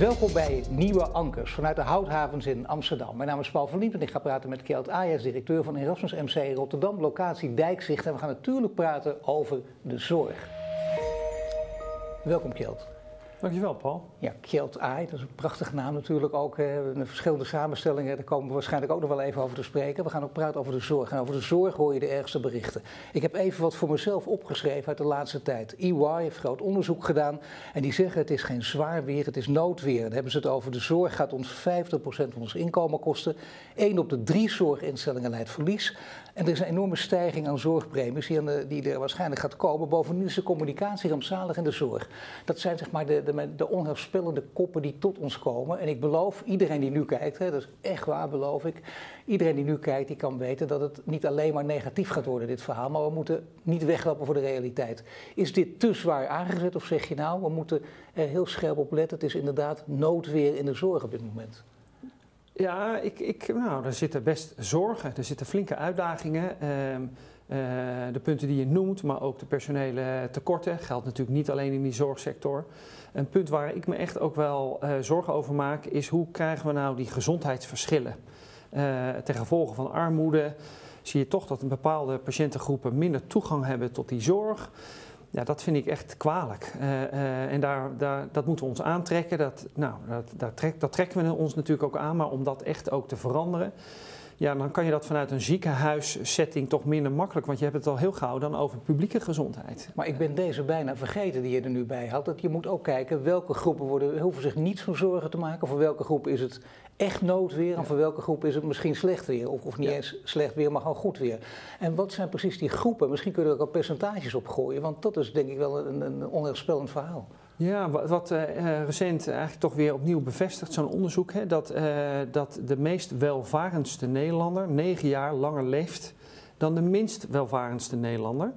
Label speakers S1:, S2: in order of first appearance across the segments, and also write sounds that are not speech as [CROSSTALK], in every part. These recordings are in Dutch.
S1: Welkom bij Nieuwe Ankers vanuit de Houthavens in Amsterdam. Mijn naam is Paul van Liep en ik ga praten met Kjeld Ayers, directeur van Erasmus MC Rotterdam, locatie Dijkzicht. En we gaan natuurlijk praten over de zorg. Welkom Kjeld.
S2: Dankjewel, Paul.
S1: Ja, Kjeld Ai, dat is een prachtige naam natuurlijk ook. Hè. Verschillende samenstellingen, daar komen we waarschijnlijk ook nog wel even over te spreken. We gaan ook praten over de zorg. En over de zorg hoor je de ergste berichten. Ik heb even wat voor mezelf opgeschreven uit de laatste tijd. EY heeft groot onderzoek gedaan en die zeggen het is geen zwaar weer, het is noodweer. Dan hebben ze het over de zorg gaat ons 50% van ons inkomen kosten. Eén op de drie zorginstellingen leidt verlies. En er is een enorme stijging aan zorgpremies die, die er waarschijnlijk gaat komen. Bovendien is de communicatie rampzalig in de zorg. Dat zijn zeg maar de, de, de onheilspellende koppen die tot ons komen. En ik beloof, iedereen die nu kijkt, hè, dat is echt waar beloof ik. Iedereen die nu kijkt, die kan weten dat het niet alleen maar negatief gaat worden, dit verhaal. Maar we moeten niet weglopen voor de realiteit. Is dit te zwaar aangezet of zeg je nou, we moeten er heel scherp op letten. Het is inderdaad noodweer in de zorg op dit moment.
S2: Ja, ik, ik, nou, er zitten best zorgen, er zitten flinke uitdagingen. Ehm, eh, de punten die je noemt, maar ook de personele tekorten, geldt natuurlijk niet alleen in die zorgsector. Een punt waar ik me echt ook wel uh, zorgen over maak, is hoe krijgen we nou die gezondheidsverschillen? Uh, ten gevolge van armoede zie je toch dat bepaalde patiëntengroepen minder toegang hebben tot die zorg. Ja, dat vind ik echt kwalijk. Uh, uh, en daar, daar, dat moeten we ons aantrekken. Dat, nou, dat, dat, trek, dat trekken we ons natuurlijk ook aan, maar om dat echt ook te veranderen. Ja, dan kan je dat vanuit een ziekenhuissetting toch minder makkelijk, want je hebt het al heel gauw dan over publieke gezondheid.
S1: Maar ik ben deze bijna vergeten die je er nu bij had. Dat je moet ook kijken welke groepen worden, hoeven zich niet zo zorgen te maken. Voor welke groep is het echt noodweer en voor welke groep is het misschien slecht weer. Of, of niet eens slecht weer, maar gewoon goed weer. En wat zijn precies die groepen? Misschien kunnen we er ook al percentages op gooien, want dat is denk ik wel een, een onheilspellend verhaal.
S2: Ja, wat uh, recent eigenlijk toch weer opnieuw bevestigt, zo'n onderzoek, hè, dat, uh, dat de meest welvarendste Nederlander negen jaar langer leeft dan de minst welvarendste Nederlander.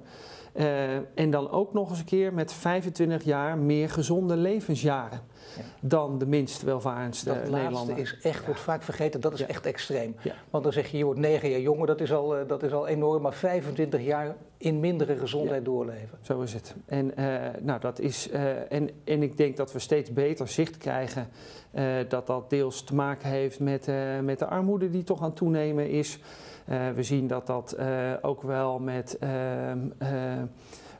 S2: Uh, en dan ook nog eens een keer met 25 jaar meer gezonde levensjaren ja. dan de minst welvarendste
S1: dat
S2: Nederlander.
S1: Dat is echt, ja. wordt vaak vergeten, dat is ja. echt extreem. Want dan zeg je, je wordt 9 jaar jonger, dat is al, dat is al enorm, maar 25 jaar in mindere gezondheid doorleven.
S2: Zo is het. En, uh, nou, dat is, uh, en, en ik denk dat we steeds beter zicht krijgen dat dat deels te maken heeft met, met de armoede die toch aan het toenemen is. We zien dat dat ook wel met ehm,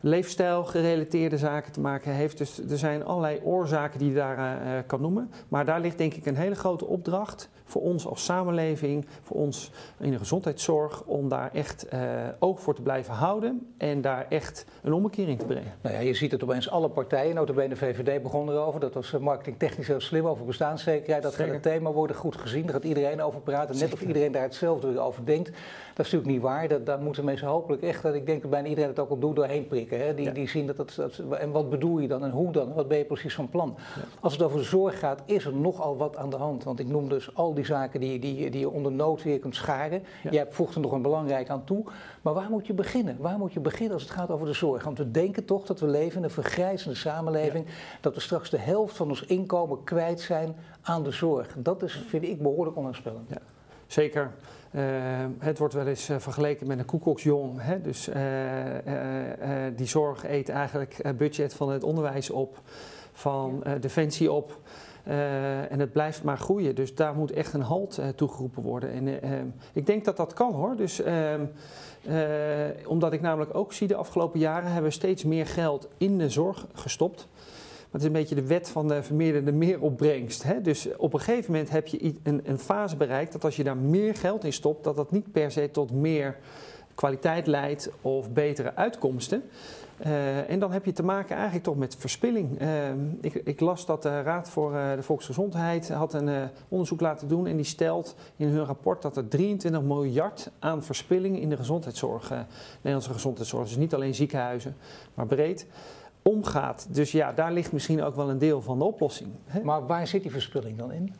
S2: leefstijl gerelateerde zaken te maken heeft. Dus er zijn allerlei oorzaken die je daar kan noemen. Maar daar ligt denk ik een hele grote opdracht voor ons als samenleving, voor ons in de gezondheidszorg, om daar echt uh, oog voor te blijven houden en daar echt een omkering te brengen.
S1: Nou ja, je ziet het opeens alle partijen, notabene de VVD begon erover, dat was marketingtechnisch heel slim over bestaanszekerheid. Dat gaat het thema worden goed gezien, daar gaat iedereen over praten, net of iedereen daar hetzelfde over denkt. Dat is natuurlijk niet waar, dat, daar moeten mensen hopelijk echt, dat ik denk dat bijna iedereen het ook al doet, doorheen prikken. Hè? Die, ja. die zien dat, dat, dat, en wat bedoel je dan en hoe dan, wat ben je precies van plan? Ja. Als het over zorg gaat, is er nogal wat aan de hand, want ik noem dus al die zaken die, die, die je onder nood weer kunt scharen. Ja. Jij voegt er nog een belangrijk aan toe. Maar waar moet je beginnen? Waar moet je beginnen als het gaat over de zorg? Want we denken toch dat we leven in een vergrijzende samenleving. Ja. Dat we straks de helft van ons inkomen kwijt zijn aan de zorg. Dat is, vind ik, behoorlijk onheilspellend.
S2: Ja. Zeker. Uh, het wordt wel eens uh, vergeleken met een koekoksjong. Hè? Dus uh, die zorg eet eigenlijk het budget van het onderwijs op, van defensie op. Uh, en het blijft maar groeien. Dus daar moet echt een halt uh, toegeroepen worden. En uh, ik denk dat dat kan hoor. Dus, ehm, omdat ik namelijk ook zie de afgelopen jaren hebben we steeds meer geld in de zorg gestopt. Maar het is een beetje de wet van de vermeerderde meeropbrengst. Hè? Dus op een gegeven moment heb je een, een fase bereikt dat als je daar meer geld in stopt, dat dat niet per se tot meer kwaliteit leidt of betere uitkomsten. Uh, en dan heb je te maken eigenlijk toch met verspilling. Uh, ik, ik, las dat de Raad voor uh, de Volksgezondheid had een onderzoek laten doen en die stelt in hun rapport dat er 23 miljard aan verspilling in de gezondheidszorg, Nederlandse gezondheidszorg, dus niet alleen ziekenhuizen, maar breed, omgaat. Dus ja, daar ligt misschien ook wel een deel van de oplossing.
S1: Hè? Maar waar zit die verspilling dan in?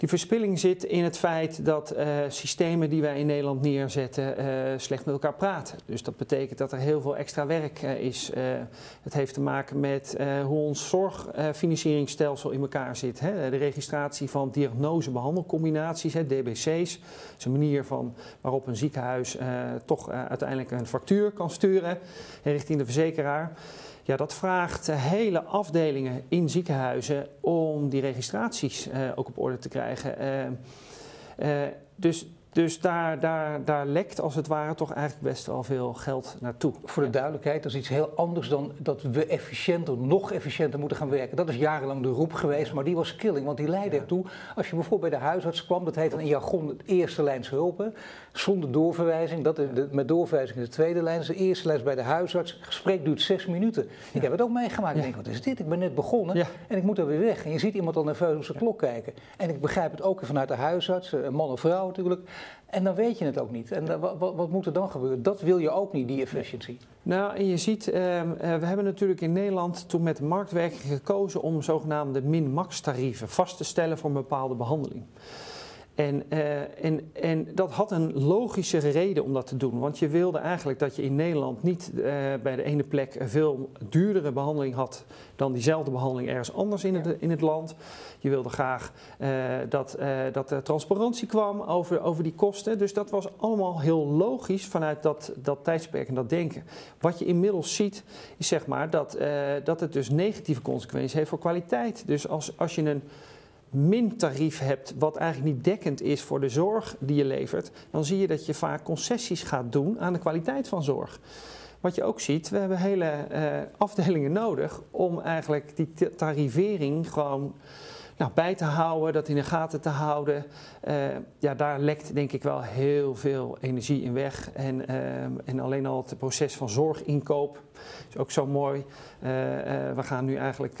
S2: Die verspilling zit in het feit dat uh, systemen die wij in Nederland neerzetten uh, slecht met elkaar praten. Dus dat betekent dat er heel veel extra werk uh, is. het heeft te maken met hoe ons zorgfinancieringsstelsel in elkaar zit. Hè. De registratie van diagnose-behandelcombinaties, DBC's. Dat is een manier van, waarop een ziekenhuis toch uiteindelijk een factuur kan sturen richting de verzekeraar. Ja, dat vraagt hele afdelingen in ziekenhuizen om die registraties ook op orde te krijgen. dus dus daar, daar, daar lekt als het ware toch eigenlijk best wel veel geld naartoe.
S1: Voor de duidelijkheid, dat is iets heel anders dan dat we efficiënter, nog efficiënter moeten gaan werken. Dat is jarenlang de roep geweest, maar die was killing. Want die leidde ertoe, als je bijvoorbeeld bij de huisarts kwam, dat heet dan in jargon het eerste lijns hulpen, zonder doorverwijzing. Dat is de, met doorverwijzing is de tweede lijn. Dus de eerste lijn bij de huisarts. Het gesprek duurt zes minuten. Ik heb het ook meegemaakt. Ik denk, wat is dit? Ik ben net begonnen en ik moet er weer weg. En je ziet iemand al nerveus op zijn klok kijken. En ik begrijp het ook vanuit de huisarts, een man of vrouw natuurlijk. En dan weet je het ook niet. En wat, wat, wat, moet er dan gebeuren? Dat wil je ook niet, die efficiëntie.
S2: Nou, en je ziet, ehm, eh, we hebben natuurlijk in Nederland toen met marktwerking gekozen om zogenaamde min-max tarieven vast te stellen voor een bepaalde behandeling. En, uh, en, en dat had een logische reden om dat te doen. Want je wilde eigenlijk dat je in Nederland niet uh, bij de ene plek een veel duurdere behandeling had dan diezelfde behandeling ergens anders in het, in het land. Je wilde graag uh, dat, dat er transparantie kwam over, over die kosten. Dus dat was allemaal heel logisch vanuit dat, dat tijdsperk en dat denken. Wat je inmiddels ziet, is zeg maar dat, dat het dus negatieve consequenties heeft voor kwaliteit. Dus als, als je een mintarief hebt, wat eigenlijk niet dekkend is voor de zorg die je levert, dan zie je dat je vaak concessies gaat doen aan de kwaliteit van zorg. Wat je ook ziet, we hebben hele uh, afdelingen nodig om eigenlijk die tarivering gewoon nou, bij te houden, dat in de gaten te houden. Uh, ja, daar lekt denk ik wel heel veel energie in weg. En, uh, en alleen al het proces van zorginkoop is ook zo mooi. Uh, we gaan nu eigenlijk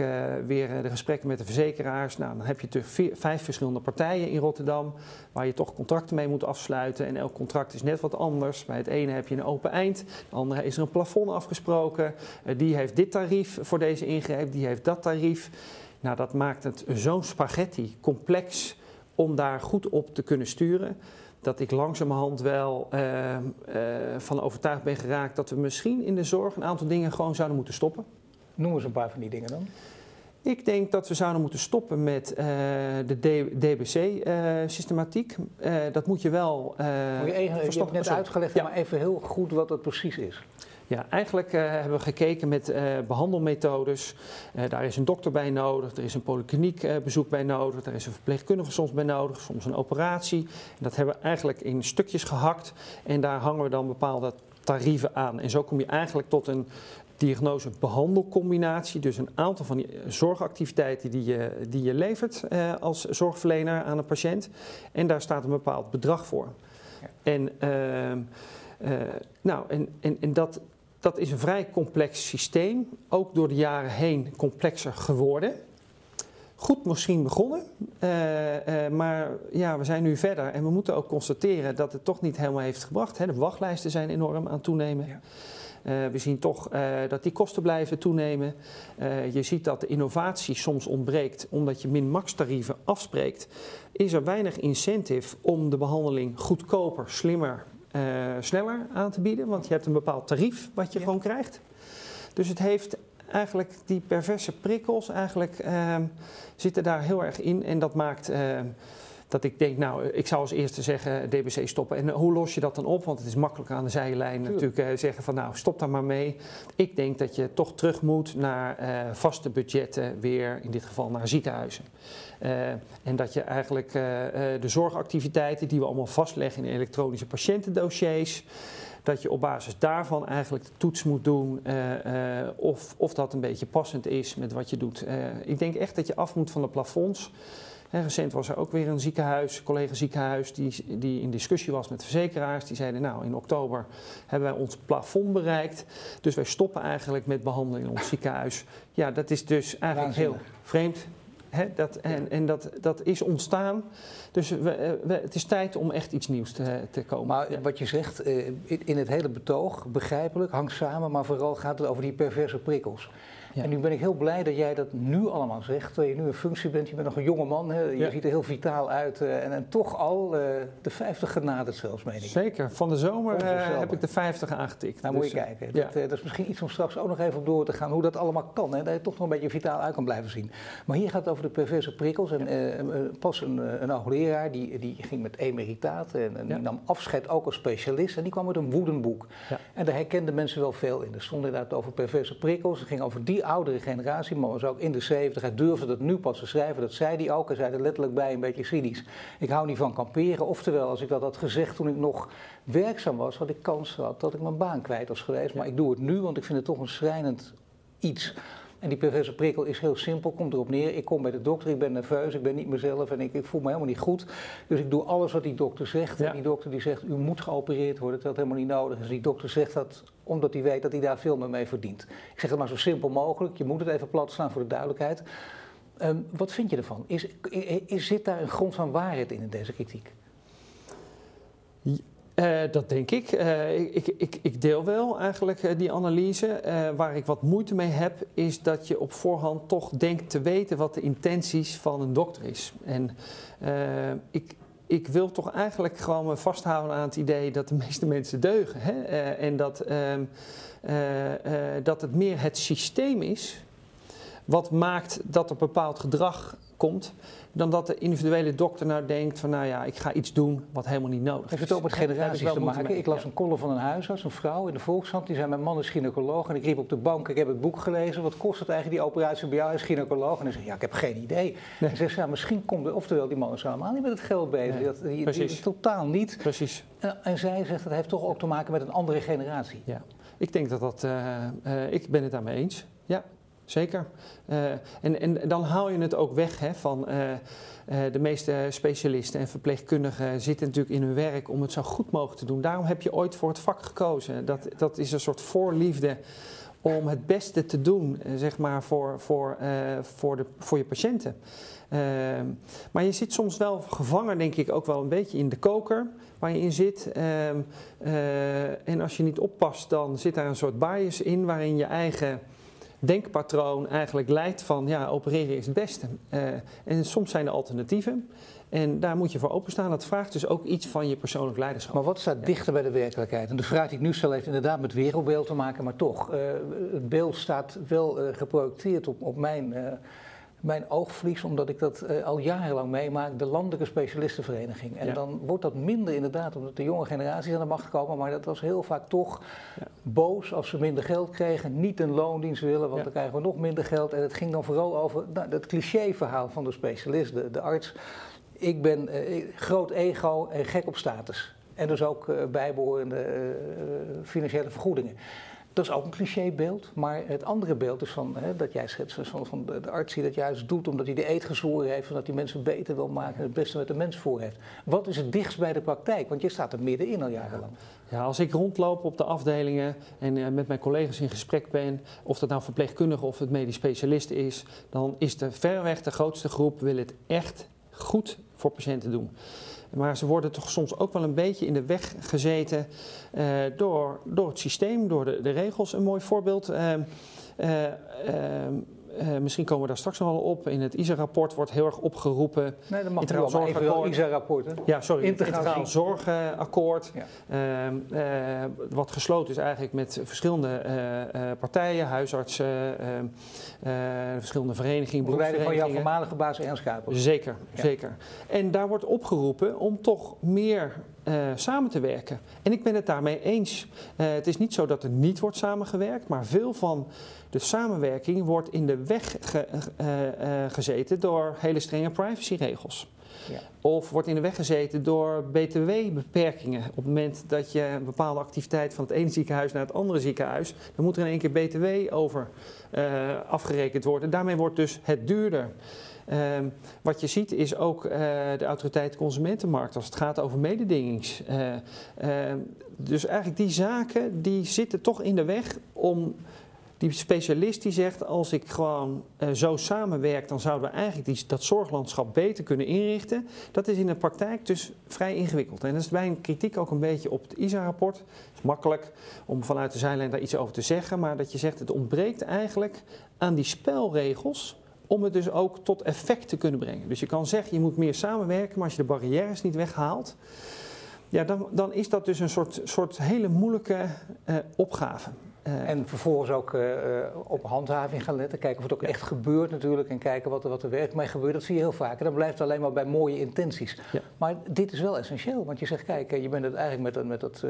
S2: weer de gesprekken met de verzekeraars. Nou, dan heb je natuurlijk vijf verschillende partijen in Rotterdam waar je toch contracten mee moet afsluiten. En elk contract is net wat anders. Bij het ene heb je een open eind, de andere is er een plafond afgesproken. die heeft dit tarief voor deze ingreep, die heeft dat tarief. Nou, dat maakt het zo'n spaghetti complex om daar goed op te kunnen sturen. Dat ik langzamerhand wel uh, uh, van overtuigd ben geraakt dat we misschien in de zorg een aantal dingen gewoon zouden moeten stoppen.
S1: Noem eens een paar van die dingen dan.
S2: Ik denk dat we zouden moeten stoppen met uh, de DBC-systematiek. dat moet je wel. Uh,
S1: je, even, je hebt net uitgelegd, ja. maar even heel goed wat dat precies is.
S2: Ja, eigenlijk uh, hebben we gekeken met uh, behandelmethodes. Uh, daar is een dokter bij nodig, er is een polykliniekbezoek bij nodig, er is een verpleegkundige soms bij nodig, soms een operatie. En dat hebben we eigenlijk in stukjes gehakt en daar hangen we dan bepaalde tarieven aan. En zo kom je eigenlijk tot een diagnose-behandelcombinatie. Dus een aantal van die zorgactiviteiten die je, die je levert als zorgverlener aan een patiënt. En daar staat een bepaald bedrag voor. Ja. En, ehm, nou, en, en, en dat, dat is een vrij complex systeem, ook door de jaren heen complexer geworden. Goed misschien begonnen, uh, uh, maar ja, we zijn nu verder en we moeten ook constateren dat het toch niet helemaal heeft gebracht. Hè. De wachtlijsten zijn enorm aan het toenemen. Ja. Uh, we zien toch dat die kosten blijven toenemen. je ziet dat de innovatie soms ontbreekt omdat je min-max tarieven afspreekt. Is er weinig incentive om de behandeling goedkoper, slimmer uh, sneller aan te bieden, want je hebt een bepaald tarief wat je ja. gewoon krijgt. Dus het heeft eigenlijk die perverse prikkels, eigenlijk uh, zitten daar heel erg in en dat maakt. Dat ik denk, nou, ik zou als eerste zeggen DBC stoppen. En hoe los je dat dan op? Want het is makkelijk aan de zijlijn natuurlijk uh, zeggen van, nou, stop daar maar mee. Ik denk dat je toch terug moet naar uh, vaste budgetten, weer in dit geval naar ziekenhuizen. Uh, en dat je eigenlijk de zorgactiviteiten die we allemaal vastleggen in elektronische patiëntendossiers dat je op basis daarvan eigenlijk de toets moet doen uh, uh, of, of dat een beetje passend is met wat je doet. Uh, ik denk echt dat je af moet van de plafonds. En recent was er ook weer een ziekenhuis, een collega ziekenhuis, die, die in discussie was met verzekeraars. Die zeiden, nou, in oktober hebben wij ons plafond bereikt. Dus wij stoppen eigenlijk met behandeling in ons ziekenhuis. Ja, dat is dus eigenlijk heel vreemd. dat, en en dat, dat is ontstaan. Dus we, we, het is tijd om echt iets nieuws te, te komen.
S1: Maar ja. wat je zegt, in het hele betoog, begrijpelijk, hangt samen, maar vooral gaat het over die perverse prikkels. En nu ben ik heel blij dat jij dat nu allemaal zegt, terwijl je nu een functie bent. Je bent nog een jonge man, hè? je ziet er heel vitaal uit uh, en, en, toch al uh, de 50 genaderd zelfs, meen ik.
S2: Zeker, van de zomer heb ik de 50 aangetikt.
S1: Nou, dus, moet je kijken. Ja. Dat, dat, is misschien iets om straks ook nog even op door te gaan, hoe dat allemaal kan. Hè? Dat je toch nog een beetje vitaal uit kan blijven zien. Maar hier gaat het over de perverse prikkels. En pas een, een hoogleraar, die, die ging met emeritaat en, en die nam afscheid ook als specialist. En die kwam met een woedenboek. En daar herkenden mensen wel veel in. Er stond inderdaad over perverse prikkels. Het ging over die oudere generatie, maar was ook in de 70. Hij durfde dat nu pas te schrijven. Dat zei hij ook. Hij zei er letterlijk bij, een beetje cynisch. Ik hou niet van kamperen. Oftewel, als ik dat had gezegd toen ik nog werkzaam was, had ik kans gehad dat ik mijn baan kwijt was geweest. Maar ik doe het nu, want ik vind het toch een schrijnend iets. En die perverse prikkel is heel simpel, komt erop neer. Ik kom bij de dokter, ik ben nerveus, ik ben niet mezelf en ik, ik voel me helemaal niet goed. Dus ik doe alles wat die dokter zegt. En die dokter die zegt, u moet geopereerd worden, terwijl het helemaal niet nodig is. Die dokter zegt dat omdat hij weet dat hij daar veel meer mee verdient. Ik zeg het maar zo simpel mogelijk, je moet het even plat staan voor de duidelijkheid. Um, wat vind je ervan? Is, is, zit daar een grond van waarheid in, in deze kritiek?
S2: Uh, dat denk ik. Uh, ik, ik. Ik deel wel eigenlijk uh, die analyse. waar ik wat moeite mee heb, is dat je op voorhand toch denkt te weten wat de intenties van een dokter is. En ik, ik wil toch eigenlijk gewoon me vasthouden aan het idee dat de meeste mensen deugen. Hè? en dat, ehm, dat het meer het systeem is wat maakt dat er bepaald gedrag komt, dan dat de individuele dokter nou denkt van nou ja, ik ga iets doen wat helemaal niet nodig is.
S1: Heeft het ook met generaties te maken? Ik las een column van een huisarts, een vrouw in de Volkshand, die zei mijn man is gynaecoloog en ik riep op de bank, ik heb het boek gelezen, wat kost het eigenlijk die operatie bij jou als gynaecoloog? En hij zei ja, ik heb geen idee. En ze zei ja, misschien komt er, oftewel die man is helemaal niet met het geld bezig, nee, dat, die, die, totaal niet.
S2: Precies.
S1: En, en, zij zegt dat heeft toch ook te maken met een andere generatie.
S2: Ja, ik denk dat dat, uh, uh, ik ben het daarmee eens. Ja, Zeker. Uh, en, en dan haal je het ook weg hè, van uh, uh, de meeste specialisten en verpleegkundigen zitten natuurlijk in hun werk om het zo goed mogelijk te doen. Daarom heb je ooit voor het vak gekozen. Dat, dat is een soort voorliefde om het beste te doen, zeg maar, voor, voor, voor, de, voor je patiënten. Ehm, maar je zit soms wel gevangen, denk ik, ook wel een beetje in de koker waar je in zit. Ehm, en als je niet oppast, dan zit daar een soort bias in waarin je eigen denkpatroon eigenlijk leidt van ja, opereren is het beste. Uh, en soms zijn er alternatieven. En daar moet je voor openstaan. Dat vraagt dus ook iets van je persoonlijk leiderschap.
S1: Maar wat staat dichter bij de werkelijkheid? En de vraag die ik nu stel heeft inderdaad met wereldbeeld te maken, maar toch, uh, het beeld staat wel uh, geprojecteerd op, op mijn mijn oogvlies, omdat ik dat uh, al jarenlang meemaak, de Landelijke Specialistenvereniging. En dan wordt dat minder inderdaad, omdat de jonge generaties aan de macht komen, maar dat was heel vaak toch ja. boos als ze minder geld kregen, niet een loondienst willen, want ja. dan krijgen we nog minder geld. En het ging dan vooral over nou, dat clichéverhaal van de specialist, de, de arts. Ik ben uh, groot ego en gek op status. En dus ook uh, bijbehorende financiële vergoedingen. Dat is ook een clichébeeld, maar het andere beeld is van, hè, dat jij schetst van, van de, de, arts die dat juist doet omdat hij de eet gezworen heeft, omdat hij mensen beter wil maken en het beste met de mens voor heeft. Wat is het dichtst bij de praktijk? Want je staat er middenin al jarenlang.
S2: Ja, als ik rondloop op de afdelingen en uh, met mijn collega's in gesprek ben, of dat nou verpleegkundige of het medisch specialist is, dan is de verreweg de grootste groep wil het echt goed voor patiënten doen. Maar ze worden toch soms ook wel een beetje in de weg gezeten uh, door, door het systeem, door de, de regels. Een mooi voorbeeld. Uh, uh, misschien komen we daar straks nog wel op. In het ISA-rapport wordt heel erg opgeroepen.
S1: Nee, dat mag integraal wel, zorgakkoord. ISA-rapport.
S2: Ja, sorry. Integraal, integraal zorgakkoord. Ja. Uh, wat gesloten is eigenlijk met verschillende uh, partijen, huisartsen, verschillende verenigingen,
S1: beroepsverenigingen. van jouw voormalige baas Ernst.
S2: Zeker, ja. zeker. En daar wordt opgeroepen om toch meer uh, samen te werken. En ik ben het daarmee eens. Uh, het is niet zo dat er niet wordt samengewerkt, maar veel van de samenwerking wordt in de weg ge, uh, gezeten door hele strenge privacyregels. Ja. Of wordt in de weg gezeten door btw-beperkingen. Op het moment dat je een bepaalde activiteit van het ene ziekenhuis naar het andere ziekenhuis, dan moet er in één keer btw over afgerekend worden. Daarmee wordt dus het duurder. Um, wat je ziet is ook uh, de autoriteit consumentenmarkt als het gaat over mededingings. Uh, uh, dus eigenlijk die zaken die zitten toch in de weg om Die specialist die zegt, als ik gewoon uh, zo samenwerk, dan zouden we eigenlijk dat zorglandschap beter kunnen inrichten. Dat is in de praktijk dus vrij ingewikkeld. En dat is mijn kritiek ook een beetje op het ISA-rapport. Het is makkelijk om vanuit de zijlijn daar iets over te zeggen, maar dat je zegt, het ontbreekt eigenlijk aan die spelregels om het dus ook tot effect te kunnen brengen. Dus je kan zeggen, je moet meer samenwerken, maar als je de barrières niet weghaalt, ja, dan, dan is dat dus een soort, soort hele moeilijke uh, opgave.
S1: Uh, en vervolgens ook uh, op handhaving gaan letten, kijken of het ook ja. echt gebeurt natuurlijk en kijken wat er, wat er werkt mee gebeurt. Dat zie je heel vaak. En dan blijft het alleen maar bij mooie intenties. Ja. Maar dit is wel essentieel, want je zegt, kijk, je bent het eigenlijk met, met dat,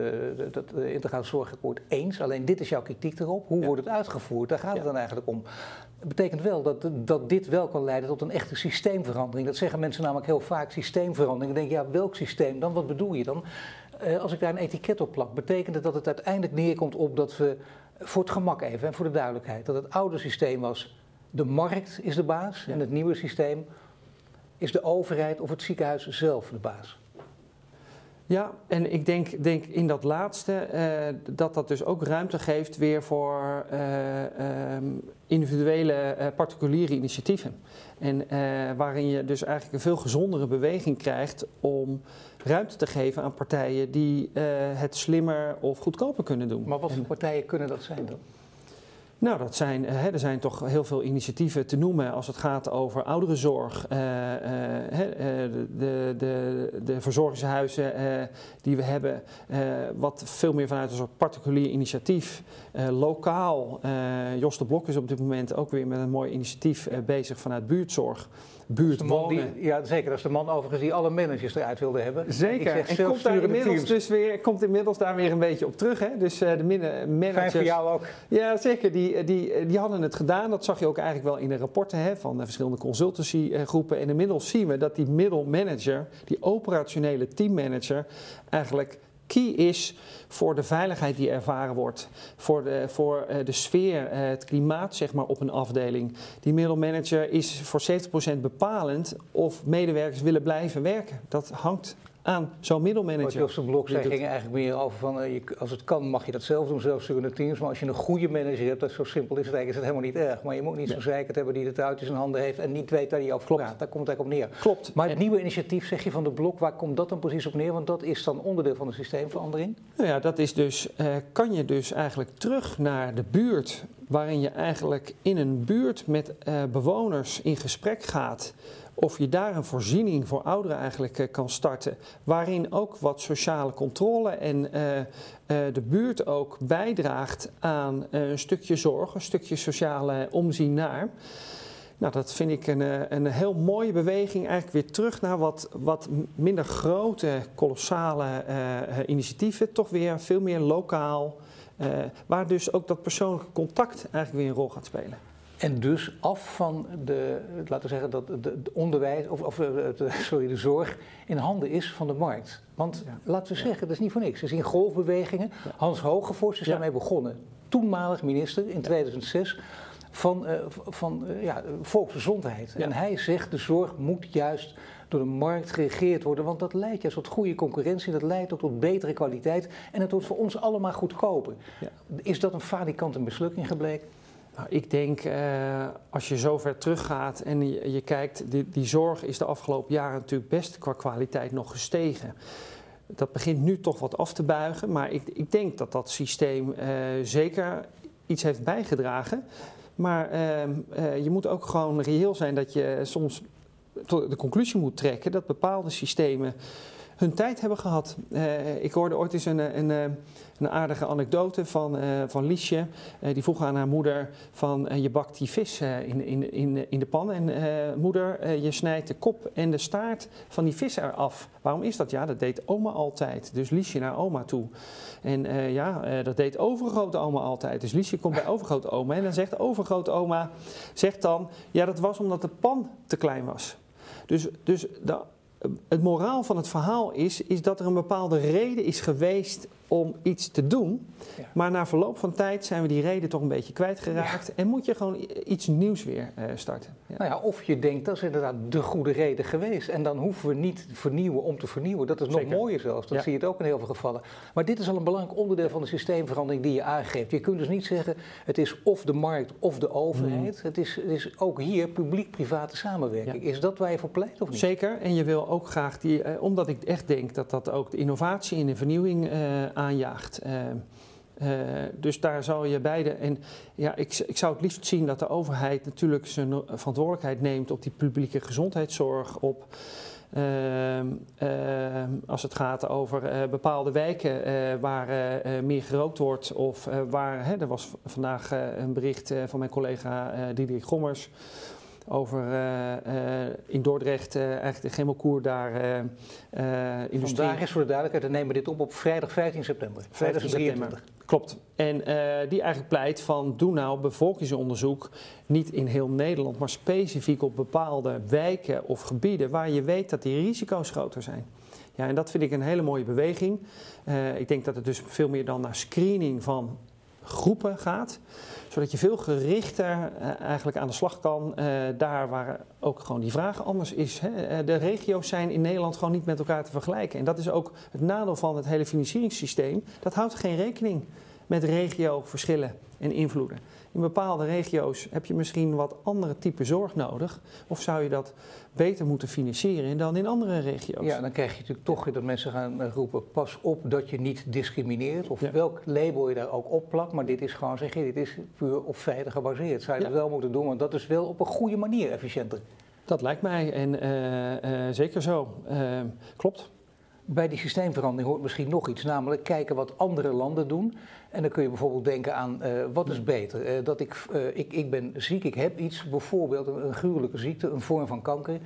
S1: dat integraal zorgakkoord eens. Alleen dit is jouw kritiek erop. Hoe ja. wordt het uitgevoerd? Daar gaat het dan eigenlijk om. Dat betekent wel dat, dat dit wel kan leiden tot een echte systeemverandering. Dat zeggen mensen namelijk heel vaak, systeemverandering. Dan denk je, ja, welk systeem dan? Wat bedoel je dan? Als ik daar een etiket op plak, betekent het dat het uiteindelijk neerkomt op dat we, voor het gemak even en voor de duidelijkheid, dat het oude systeem was, de markt is de baas ja. en het nieuwe systeem is de overheid of het ziekenhuis zelf de baas.
S2: Ja, en ik denk, denk in dat laatste uh, dat dat dus ook ruimte geeft weer voor uh, um, individuele uh, particuliere initiatieven. En waarin je dus eigenlijk een veel gezondere beweging krijgt om ruimte te geven aan partijen die het slimmer of goedkoper kunnen doen.
S1: Maar wat voor partijen kunnen dat zijn dan?
S2: Nou, dat zijn, hè, er zijn toch heel veel initiatieven te noemen als het gaat over ouderenzorg. Uh, uh, de, de, de verzorgingshuizen die we hebben, wat veel meer vanuit een soort particulier initiatief. lokaal, Jos de Blok is op dit moment ook weer met een mooi initiatief bezig vanuit buurtzorg buurt wonen.
S1: Die, ja, zeker. Dat is de man overigens die alle managers eruit wilde hebben.
S2: Zeker. Ik zeg, en komt, daar inmiddels dus weer, komt inmiddels daar weer een beetje op terug. Hè? Dus uh, de managers... Fijn
S1: voor jou ook.
S2: Ja, zeker. Die, die, die hadden het gedaan. Dat zag je ook eigenlijk wel in de rapporten hè, van de verschillende consultancygroepen. En inmiddels zien we dat die middelmanager, die operationele teammanager, eigenlijk key is voor de veiligheid die ervaren wordt, voor de, voor uh, de sfeer, uh, het klimaat zeg maar, op een afdeling. Die middelmanager is voor 70% bepalend of medewerkers willen blijven werken. Dat hangt aan zo'n middelmanager.
S1: Wat Jos Blok zei, ging eigenlijk meer over van, uh, je, als het kan mag je dat zelf doen, zelfsturende teams. Maar als je een goede manager hebt, dat is zo simpel is het eigenlijk, is het helemaal niet erg. Maar je moet niet zo'n zeikert hebben die het uit in zijn handen heeft en niet weet waar hij over Klopt. praat. Daar komt het eigenlijk op neer.
S2: Klopt.
S1: Maar het nieuwe initiatief, zeg je van de Blok, waar komt dat dan precies op neer? Want dat is dan onderdeel van de systeemverandering.
S2: Nou ja, dat is dus, uh, kan je dus eigenlijk terug naar de buurt, waarin je eigenlijk in een buurt met uh, bewoners in gesprek gaat of je daar een voorziening voor ouderen eigenlijk uh, kan starten, waarin ook wat sociale controle en uh, de buurt ook bijdraagt aan een stukje zorg, een stukje sociale omzien naar. Nou, dat vind ik een, een heel mooie beweging. Eigenlijk weer terug naar wat, wat minder grote, kolossale initiatieven. Toch weer veel meer lokaal. Waar dus ook dat persoonlijke contact eigenlijk weer een rol gaat spelen.
S1: En dus af van de, laten we zeggen, dat het onderwijs, of, of de, [LAUGHS] sorry, de zorg in handen is van de markt. Want ja. laten we zeggen, dat is niet voor niks. Er zien golfbewegingen. Hans Hogevorst is ja. daarmee begonnen. Toenmalig minister in 2006 van, uh, van uh, ja, volksgezondheid. En hij zegt, de zorg moet juist door de markt geregeerd worden. Want dat leidt juist tot goede concurrentie, dat leidt ook tot betere kwaliteit. En het wordt voor ons allemaal goedkoper. Is dat een falikant een mislukking gebleken?
S2: Nou, ik denk, uh, als je zo ver teruggaat en je, je kijkt, die, die, zorg is de afgelopen jaren natuurlijk best qua kwaliteit nog gestegen. Dat begint nu toch wat af te buigen, maar ik, ik denk dat dat systeem uh, zeker iets heeft bijgedragen. Maar uh, je moet ook gewoon reëel zijn dat je soms tot de conclusie moet trekken dat bepaalde systemen hun tijd hebben gehad. Uh, ik hoorde ooit eens een, een, een aardige anekdote van, van Liesje. Die vroeg aan haar moeder van je bakt die vis in, in, in, in de pan. En moeder, je snijdt de kop en de staart van die vis eraf. Waarom is dat? Ja, dat deed oma altijd. Dus Liesje naar oma toe. En ja, dat deed overgrote oma altijd. Dus Liesje komt bij overgrote oma en dan zegt overgrote oma, zegt dan, ja dat was omdat de pan te klein was. Dus, dus het moraal van het verhaal is, is dat er een bepaalde reden is geweest om iets te doen.
S1: Ja.
S2: Maar na verloop van tijd zijn we die reden toch een beetje kwijtgeraakt. En moet je gewoon iets nieuws weer eh, starten. Ja.
S1: Nou ja, of je denkt dat is inderdaad de goede reden geweest. En dan hoeven we niet vernieuwen om te vernieuwen. Dat is nog
S2: Zeker.
S1: mooier zelfs. Dat zie je het ook in heel veel gevallen. Maar dit is al een belangrijk onderdeel van de systeemverandering die je aangeeft. Je kunt dus niet zeggen het is of de markt of de overheid. Het, is, het is ook hier publiek-private samenwerking. Is dat waar je voor pleit of niet?
S2: Zeker, en je wil ook graag die, eh, omdat ik echt denk dat dat ook de innovatie en de vernieuwing eh, aanjaagt. Eh, eh, dus daar zou je beide. En ja, ik, ik zou het liefst zien dat de overheid natuurlijk zijn verantwoordelijkheid neemt op die publieke gezondheidszorg, op. ehm, ehm, als het gaat over eh, bepaalde wijken eh, waar eh, eh, meer gerookt wordt, of eh, waar. Hè, er was vandaag eh, een bericht eh, van mijn collega eh Diederik Gommers over eh, eh, in Dordrecht, eh, eigenlijk de chemokoer daar, industrie.
S1: Vandaag is voor de duidelijkheid, we nemen dit op op vrijdag 15 september.
S2: 15
S1: 2023.
S2: Klopt. En die eigenlijk pleit van doe nou bevolkingsonderzoek niet in heel Nederland, maar specifiek op bepaalde wijken of gebieden waar je weet dat die risico's groter zijn. Ja, en dat vind ik een hele mooie beweging. Ik denk dat het dus veel meer dan naar screening van groepen gaat, zodat je veel gerichter eh, eigenlijk aan de slag kan, eh, daar waar ook gewoon die vraag anders is. Eh, de regio's zijn in Nederland gewoon niet met elkaar te vergelijken. En dat is ook het nadeel van het hele financieringssysteem. Dat houdt geen rekening met regioverschillen en invloeden. In bepaalde regio's heb je misschien wat andere type zorg nodig. Of zou je dat beter moeten financieren dan in andere regio's?
S1: Ja, dan krijg je natuurlijk toch weer dat mensen gaan roepen: pas op dat je niet discrimineert. Of
S2: Ja.
S1: welk label je daar ook op plakt. Maar dit is gewoon, zeg je, dit is puur op feiten gebaseerd. Zou je
S2: Ja.
S1: dat wel moeten doen, want dat is wel op een goede manier efficiënter.
S2: Dat lijkt mij en eh, eh, zeker zo. Eh, klopt.
S1: Bij die systeemverandering hoort misschien nog iets, namelijk kijken wat andere landen doen. En dan kun je bijvoorbeeld denken aan eh, wat is beter? Eh, dat ik, eh, ik, ik ben ziek, ik heb iets, bijvoorbeeld een, een gruwelijke ziekte, een vorm van kanker.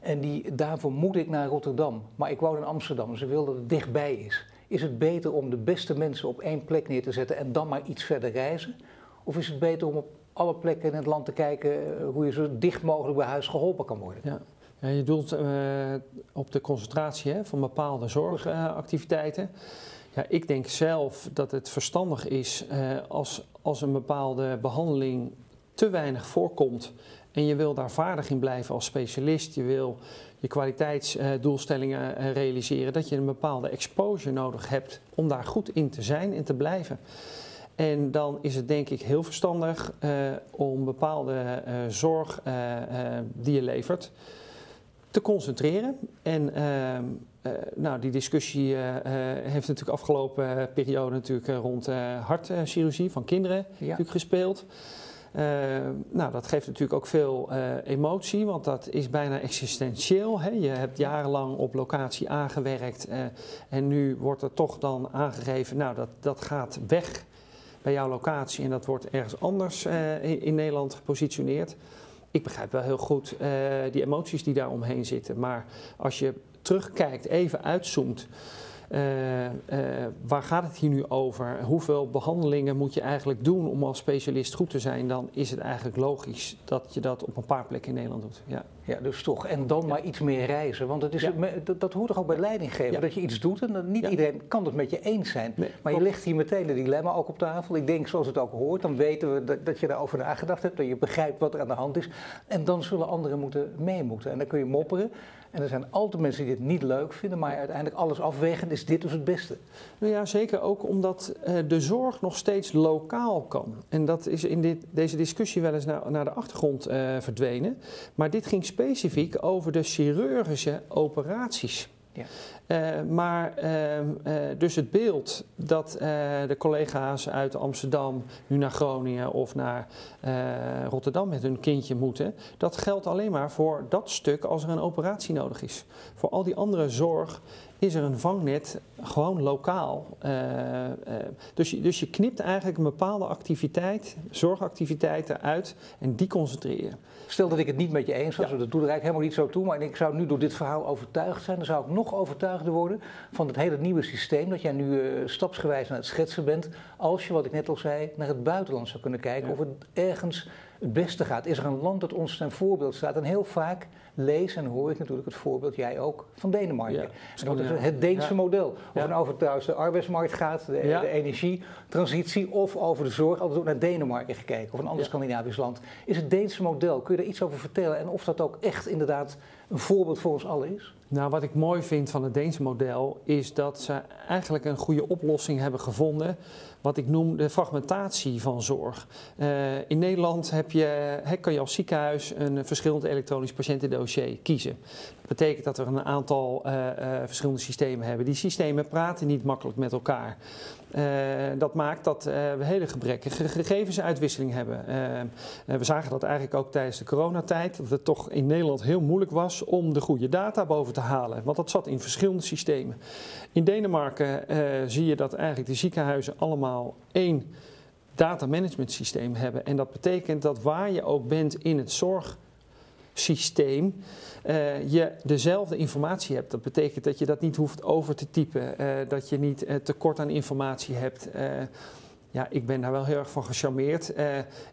S1: En die, daarvoor moet ik naar Rotterdam. Maar ik woon in Amsterdam, dus ik wil dat het dichtbij is. Is het beter om de beste mensen op één plek neer te zetten en dan maar iets verder reizen? Of is het beter om op alle plekken in het land te kijken hoe je zo dicht mogelijk bij huis geholpen kan worden?
S2: Ja. Ja, je doelt op de concentratie hè, van bepaalde zorgactiviteiten. Ja, ik denk zelf dat het verstandig is eh, als, als een bepaalde behandeling te weinig voorkomt en je wil daar vaardig in blijven als specialist, je wil je kwaliteitsdoelstellingen eh, realiseren, dat je een bepaalde exposure nodig hebt om daar goed in te zijn en te blijven. En dan is het denk ik heel verstandig eh, om bepaalde zorg die je levert te concentreren. En ehm, eh, nou, die discussie eh, eh, heeft natuurlijk afgelopen periode natuurlijk rond hartchirurgie van kinderen
S1: Ja.
S2: natuurlijk gespeeld. Eh, nou, dat geeft natuurlijk ook veel emotie, want dat is bijna existentieel. Hè? Je hebt jarenlang op locatie aangewerkt en nu wordt er toch dan aangegeven, nou, dat, dat gaat weg bij jouw locatie en dat wordt ergens anders in, in Nederland gepositioneerd. Ik begrijp wel heel goed eh, die emoties die daar omheen zitten, maar als je terugkijkt, even uitzoomt. Eh, eh, waar gaat het hier nu over? Hoeveel behandelingen moet je eigenlijk doen om als specialist goed te zijn? Dan is het eigenlijk logisch dat je dat op een paar plekken in Nederland doet. Ja.
S1: Ja, dus toch. En dan maar iets meer reizen. Want het is,
S2: Ja.
S1: dat, dat hoort toch ook bij leidinggeven.
S2: Ja.
S1: Dat je iets doet en dat niet iedereen kan het met je eens zijn.
S2: Nee,
S1: maar je legt hier meteen een dilemma ook op tafel. Ik denk, zoals het ook hoort, dan weten we dat, dat je daarover nagedacht hebt. Dat je begrijpt wat er aan de hand is. En dan zullen anderen moeten mee moeten. En dan kun je mopperen. En er zijn altijd mensen die dit niet leuk vinden. Maar uiteindelijk alles afwegen, is dit dus het beste.
S2: Nou ja, zeker ook omdat eh, de zorg nog steeds lokaal kan. En dat is in dit, deze discussie wel eens naar, naar de achtergrond eh, verdwenen. Maar dit ging specifiek over de chirurgische operaties. Eh, maar ehm, eh, dus het beeld dat eh, de collega's uit Amsterdam nu naar Groningen of naar Rotterdam met hun kindje moeten, dat geldt alleen maar voor dat stuk als er een operatie nodig is. Voor al die andere zorg is er een vangnet gewoon lokaal. Dus, je, dus je knipt eigenlijk een bepaalde activiteit, zorgactiviteit eruit en die concentreer.
S1: Stel dat ik het niet met je eens was,
S2: Ja.
S1: dat doet er eigenlijk helemaal niet zo toe, maar ik zou nu door dit verhaal overtuigd zijn, dan zou ik nog overtuigder worden van het hele nieuwe systeem dat jij nu eh, stapsgewijs aan het schetsen bent, als je, wat ik net al zei, naar het buitenland zou kunnen kijken
S2: Ja.
S1: of het ergens het beste gaat? Is er een land dat ons ten voorbeeld staat? En heel vaak lees en hoor ik natuurlijk het voorbeeld, jij ook, van Denemarken. Ja, dat is het Deense model. Of het over trouwens de arbeidsmarkt gaat, de, de, energietransitie of over de zorg. Altijd ook naar Denemarken gekeken of een ander Scandinavisch land. Is het Deense model, kun je daar iets over vertellen? En of dat ook echt inderdaad een voorbeeld voor ons allen is?
S2: Nou, wat ik mooi vind van het Deense model is dat ze eigenlijk een goede oplossing hebben gevonden. Wat ik noem de fragmentatie van zorg. Uh, in Nederland heb je, kan je als ziekenhuis een verschillend elektronisch patiëntendossier kiezen. Dat betekent dat we een aantal uh, verschillende systemen hebben. Die systemen praten niet makkelijk met elkaar. Uh, dat maakt dat uh, we hele gebrekkige gegevensuitwisseling hebben. Uh, we zagen dat eigenlijk ook tijdens de coronatijd, dat het toch in Nederland heel moeilijk was om de goede data boven te halen. Want dat zat in verschillende systemen. In Denemarken zie je dat eigenlijk de ziekenhuizen allemaal één data management systeem hebben. En dat betekent dat waar je ook bent in het zorgsysteem, uh, je dezelfde informatie hebt. Dat betekent dat je dat niet hoeft over te typen, uh, dat je niet uh, tekort aan informatie hebt. ja, ik ben daar wel heel erg van gecharmeerd.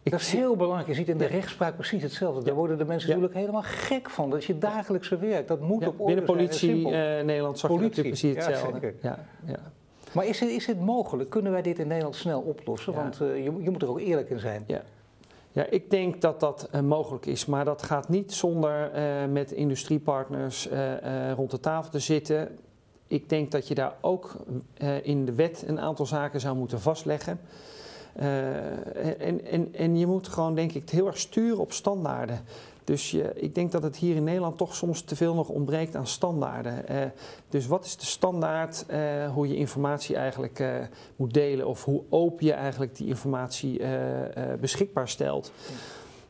S1: dat is heel belangrijk. Je ziet in de rechtspraak precies hetzelfde. Daar worden de mensen natuurlijk helemaal gek van. Dat is je dagelijkse werk. Dat moet op orde
S2: Binnen politie Nederland zag politie. je natuurlijk precies hetzelfde. Ja,
S1: ja. Maar is het, is mogelijk? Kunnen wij dit in Nederland snel oplossen? Want je, je moet er ook eerlijk in zijn.
S2: Ja. Ja, ik denk dat dat uh, mogelijk is, maar dat gaat niet zonder uh, met industriepartners uh, rond de tafel te zitten. Ik denk dat je daar ook in de wet een aantal zaken zou moeten vastleggen. en, en, en je moet gewoon, denk ik, heel erg sturen op standaarden. Dus je, ik denk dat het hier in Nederland toch soms te veel nog ontbreekt aan standaarden. Uh, dus wat is de standaard uh, hoe je informatie eigenlijk uh, moet delen of hoe open je eigenlijk die informatie beschikbaar stelt?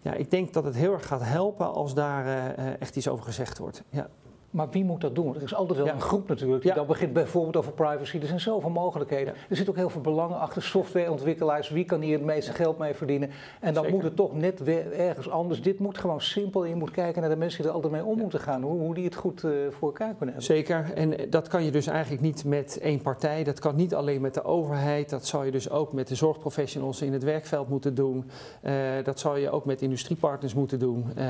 S2: Ja, ik denk dat het heel erg gaat helpen als daar echt iets over gezegd wordt. Ja.
S1: Maar wie moet dat doen? Er is altijd wel een groep natuurlijk die dan begint bijvoorbeeld over privacy. Er zijn zoveel mogelijkheden. Er zit ook heel veel belangen achter softwareontwikkelaars. Wie kan hier het meeste geld mee verdienen? En dan moet het toch net weer ergens anders. Dit moet gewoon simpel. En je moet kijken naar de mensen die er altijd mee om moeten gaan. Hoe, hoe die het goed uh, voor elkaar kunnen hebben.
S2: Zeker. En eh, dat kan je dus eigenlijk niet met één partij. Dat kan niet alleen met de overheid. Dat zou je dus ook met de zorgprofessionals in het werkveld moeten doen. Uh, dat zou je ook met industriepartners moeten doen. Uh,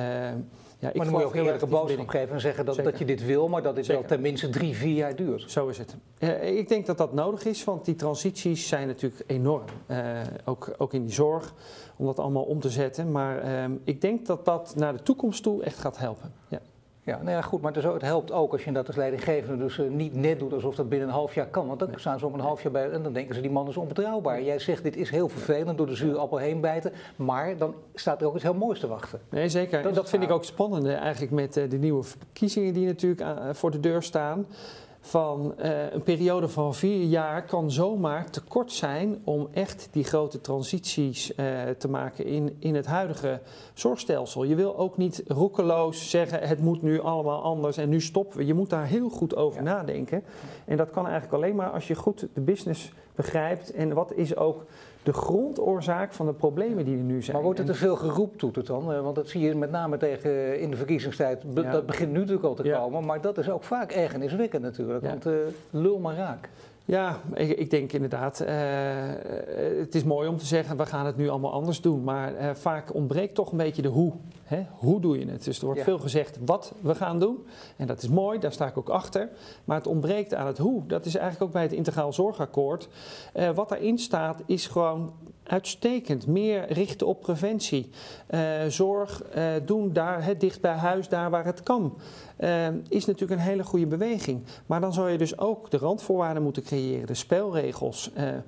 S1: ja, maar dan moet je ook eerlijke boodschap geven en zeggen dat, dat je dit wil, maar dat dit Zeker. wel tenminste drie, vier jaar duurt.
S2: Zo is het. Uh, ik denk dat dat nodig is, want die transities zijn natuurlijk enorm. Uh, ook, ook in die zorg, om dat allemaal om te zetten. Maar uh, ik denk dat dat naar de toekomst toe echt gaat helpen. Ja.
S1: Ja, nou ja, goed, maar het helpt ook als je dat als leidinggevende dus uh, niet net doet alsof dat binnen een half jaar kan. Want dan staan ze om een half jaar bij en dan denken ze die man is onbetrouwbaar. Jij zegt dit is heel vervelend door de zure appel heen bijten, maar dan staat er ook iets heel moois te wachten.
S2: Nee, zeker. Dat, dat vind ik ook spannend eigenlijk met uh, de nieuwe verkiezingen die natuurlijk uh, voor de deur staan van uh, een periode van vier jaar kan zomaar te kort zijn om echt die grote transities uh, te maken in, in het huidige zorgstelsel. Je wil ook niet roekeloos zeggen het moet nu allemaal anders en nu stoppen we. Je moet daar heel goed over ja. nadenken. En dat kan eigenlijk alleen maar als je goed de business begrijpt en wat is ook de grondoorzaak van de problemen die er nu zijn.
S1: Maar wordt er te veel geroeptoeterd dan? Eh, want dat zie je met name tegen in de verkiezingstijd. Ja. Dat begint nu natuurlijk al te komen. Maar dat is ook vaak ergerniswekkend natuurlijk. Want uh, lul maar raak.
S2: Ja, ik, ik denk inderdaad, uh, het is mooi om te zeggen, we gaan het nu allemaal anders doen. Maar uh, vaak ontbreekt toch een beetje de hoe. Hè? Hoe doe je het? Dus er wordt ja. veel gezegd wat we gaan doen. En dat is mooi, daar sta ik ook achter. Maar het ontbreekt aan het hoe. Dat is eigenlijk ook bij het Integraal Zorgakkoord. Uh, wat daarin staat is gewoon uitstekend. Meer richten op preventie. zorg doen daar, hè, dicht bij huis, daar waar het kan. Uh, is natuurlijk een hele goede beweging. Maar dan zou je dus ook de randvoorwaarden moeten creëren, de spelregels.
S1: Ja,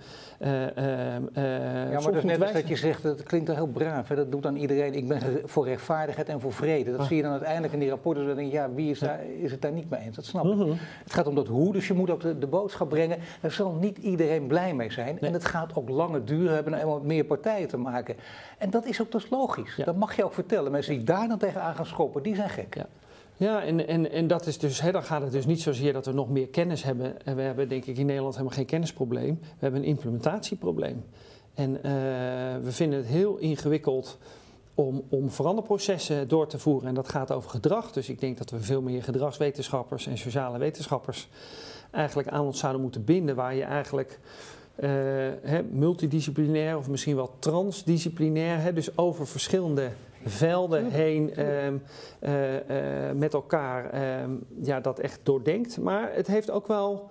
S1: maar is net als dat je zegt, dat klinkt heel braaf. Hè? Dat doet dan iedereen. Ik ben voor rechtvaardigheid en voor vrede. Dat ah. zie je dan uiteindelijk in die rapporten. Dan denk je, ja, wie is, daar, is het daar niet mee eens? Dat snap ik. -huh. Het gaat om dat hoe, dus je moet ook de, de boodschap brengen. Daar zal niet iedereen blij mee zijn. Nee. En het gaat ook lange duur hebben om met meer partijen te maken. En dat is ook dus logisch. Ja. Dat mag je ook vertellen. Mensen die daar dan tegenaan gaan schoppen, die zijn gek.
S2: Ja. Ja, en, en, en dat is dus, hè, dan gaat het dus niet zozeer dat we nog meer kennis hebben. En we hebben denk ik in Nederland helemaal geen kennisprobleem. We hebben een implementatieprobleem. En uh, we vinden het heel ingewikkeld om, om veranderprocessen door te voeren. En dat gaat over gedrag. Dus ik denk dat we veel meer gedragswetenschappers en sociale wetenschappers eigenlijk aan ons zouden moeten binden. Waar je eigenlijk hè, multidisciplinair of misschien wel transdisciplinair, hè, dus over verschillende velden heen ehm, eh, met elkaar ehm, ja, dat echt doordenkt. Maar het heeft ook wel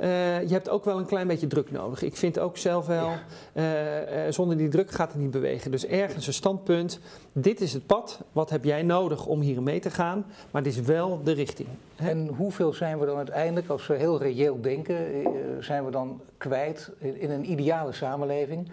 S2: uh, je hebt ook wel een klein beetje druk nodig. Ik vind ook zelf wel, uh, uh, zonder die druk gaat het niet bewegen. Dus ergens een standpunt, dit is het pad, wat heb jij nodig om hier mee te gaan? Maar dit is wel de richting.
S1: Hè? En hoeveel zijn we dan uiteindelijk, als we heel reëel denken, zijn we dan kwijt in een ideale samenleving?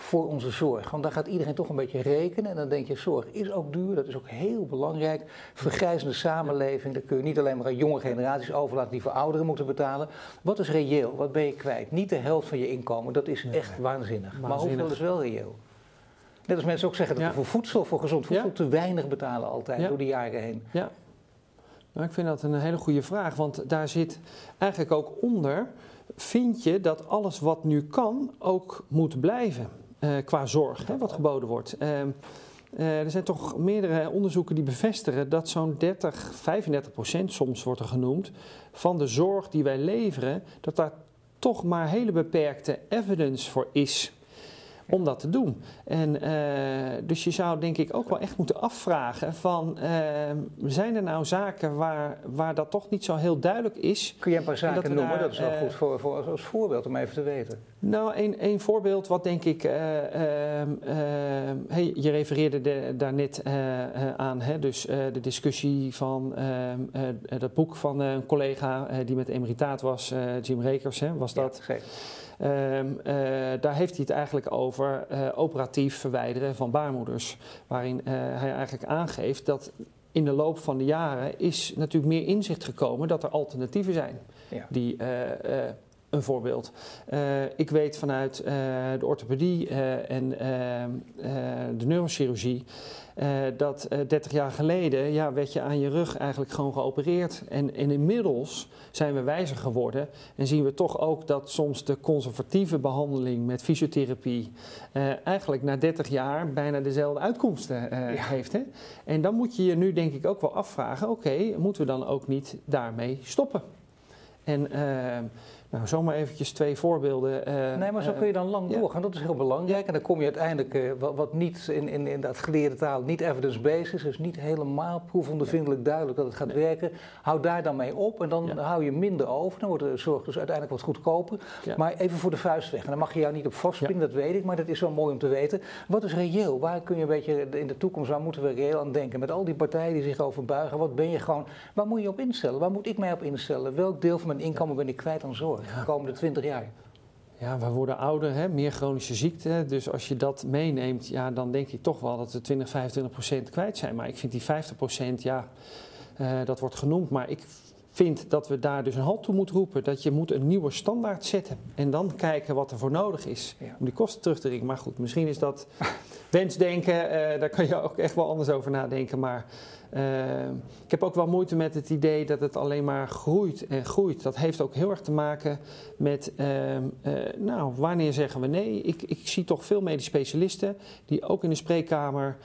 S1: Voor onze zorg. Want daar gaat iedereen toch een beetje rekenen. En dan denk je, zorg is ook duur, dat is ook heel belangrijk. Vergrijzende samenleving, dat kun je niet alleen maar aan jonge generaties overlaten die voor ouderen moeten betalen. Wat is reëel? Wat ben je kwijt? Niet de helft van je inkomen, dat is echt waanzinnig. Maar hoeveel is wel reëel? Net als mensen ook zeggen dat we voor voedsel, voor gezond voedsel, te weinig betalen altijd door de jaren heen.
S2: Ja. Nou, ik vind dat een hele goede vraag, want daar zit eigenlijk ook onder, vind je dat alles wat nu kan ook moet blijven? Uh, qua zorg, hè, wat geboden wordt. Uh, uh, er zijn toch meerdere onderzoeken die bevestigen dat zo'n 30, 35 procent soms wordt er genoemd van de zorg die wij leveren, dat daar toch maar hele beperkte evidence voor is om dat te doen. En, uh, dus je zou denk ik ook wel echt moeten afvragen van, uh, zijn er nou zaken waar, waar dat toch niet zo heel duidelijk is?
S1: Kun je een paar zaken noemen? Daar, dat is wel goed voor, voor, als voorbeeld om even te weten.
S2: Nou, een, voorbeeld wat denk ik, ehm, hey, je refereerde de, daar net aan, hè, dus de discussie van ehm, dat boek van een collega die met emeritaat was, Jim Rekers, hè, was dat?
S1: Ja,
S2: Um, uh, daar heeft hij het eigenlijk over uh, operatief verwijderen van baarmoeders. Waarin uh, hij eigenlijk aangeeft dat in de loop van de jaren is natuurlijk meer inzicht gekomen dat er alternatieven zijn. Ja. Die, een voorbeeld. ik weet vanuit de orthopedie en ehm, de neurochirurgie uh, dat uh, 30 jaar geleden ja, werd je aan je rug eigenlijk gewoon geopereerd. En, en, inmiddels zijn we wijzer geworden en zien we toch ook dat soms de conservatieve behandeling met fysiotherapie uh, eigenlijk na 30 jaar bijna dezelfde uitkomsten ja. heeft. Hè? En dan moet je je nu denk ik ook wel afvragen, oké, okay, moeten we dan ook niet daarmee stoppen? En nou, zomaar eventjes twee voorbeelden.
S1: Uh, nee, maar zo kun je dan lang ja. doorgaan. Dat is heel belangrijk. En dan kom je uiteindelijk, uh, wat, wat, niet in, in, in dat geleerde taal niet evidence-based is, dus niet helemaal proefondervindelijk duidelijk dat het gaat nee. werken. Hou daar dan mee op en dan ja. hou je minder over. Dan wordt de zorg dus uiteindelijk wat goedkoper. Maar even voor de vuist weg. En dan mag je jou niet op vastspringen, dat weet ik, maar dat is wel mooi om te weten. Wat is reëel? Waar kun je een beetje in de toekomst, waar moeten we reëel aan denken? Met al die partijen die zich over buigen, wat ben je gewoon, waar moet je op instellen? Waar moet ik mij op instellen? Welk deel van mijn inkomen ben ik kwijt aan zorg? De komende 20 jaar?
S2: Ja, we worden ouder, hè? meer chronische ziekte. Dus als je dat meeneemt, ja, dan denk ik toch wel dat we 20, 25 procent kwijt zijn. Maar ik vind die 50 procent, ja, uh, dat wordt genoemd. Maar ik vind dat we daar dus een halt toe moeten roepen. Dat je moet een nieuwe standaard zetten. En dan kijken wat er voor nodig is ja. om die kosten terug te dringen. Maar goed, misschien is dat [LAUGHS] wensdenken. Uh, daar kan je ook echt wel anders over nadenken. Maar ik heb ook wel moeite met het idee dat het alleen maar groeit en groeit. Dat heeft ook heel erg te maken met, uh, uh, nou, wanneer zeggen we nee? Ik, ik zie toch veel medisch specialisten die ook in de spreekkamer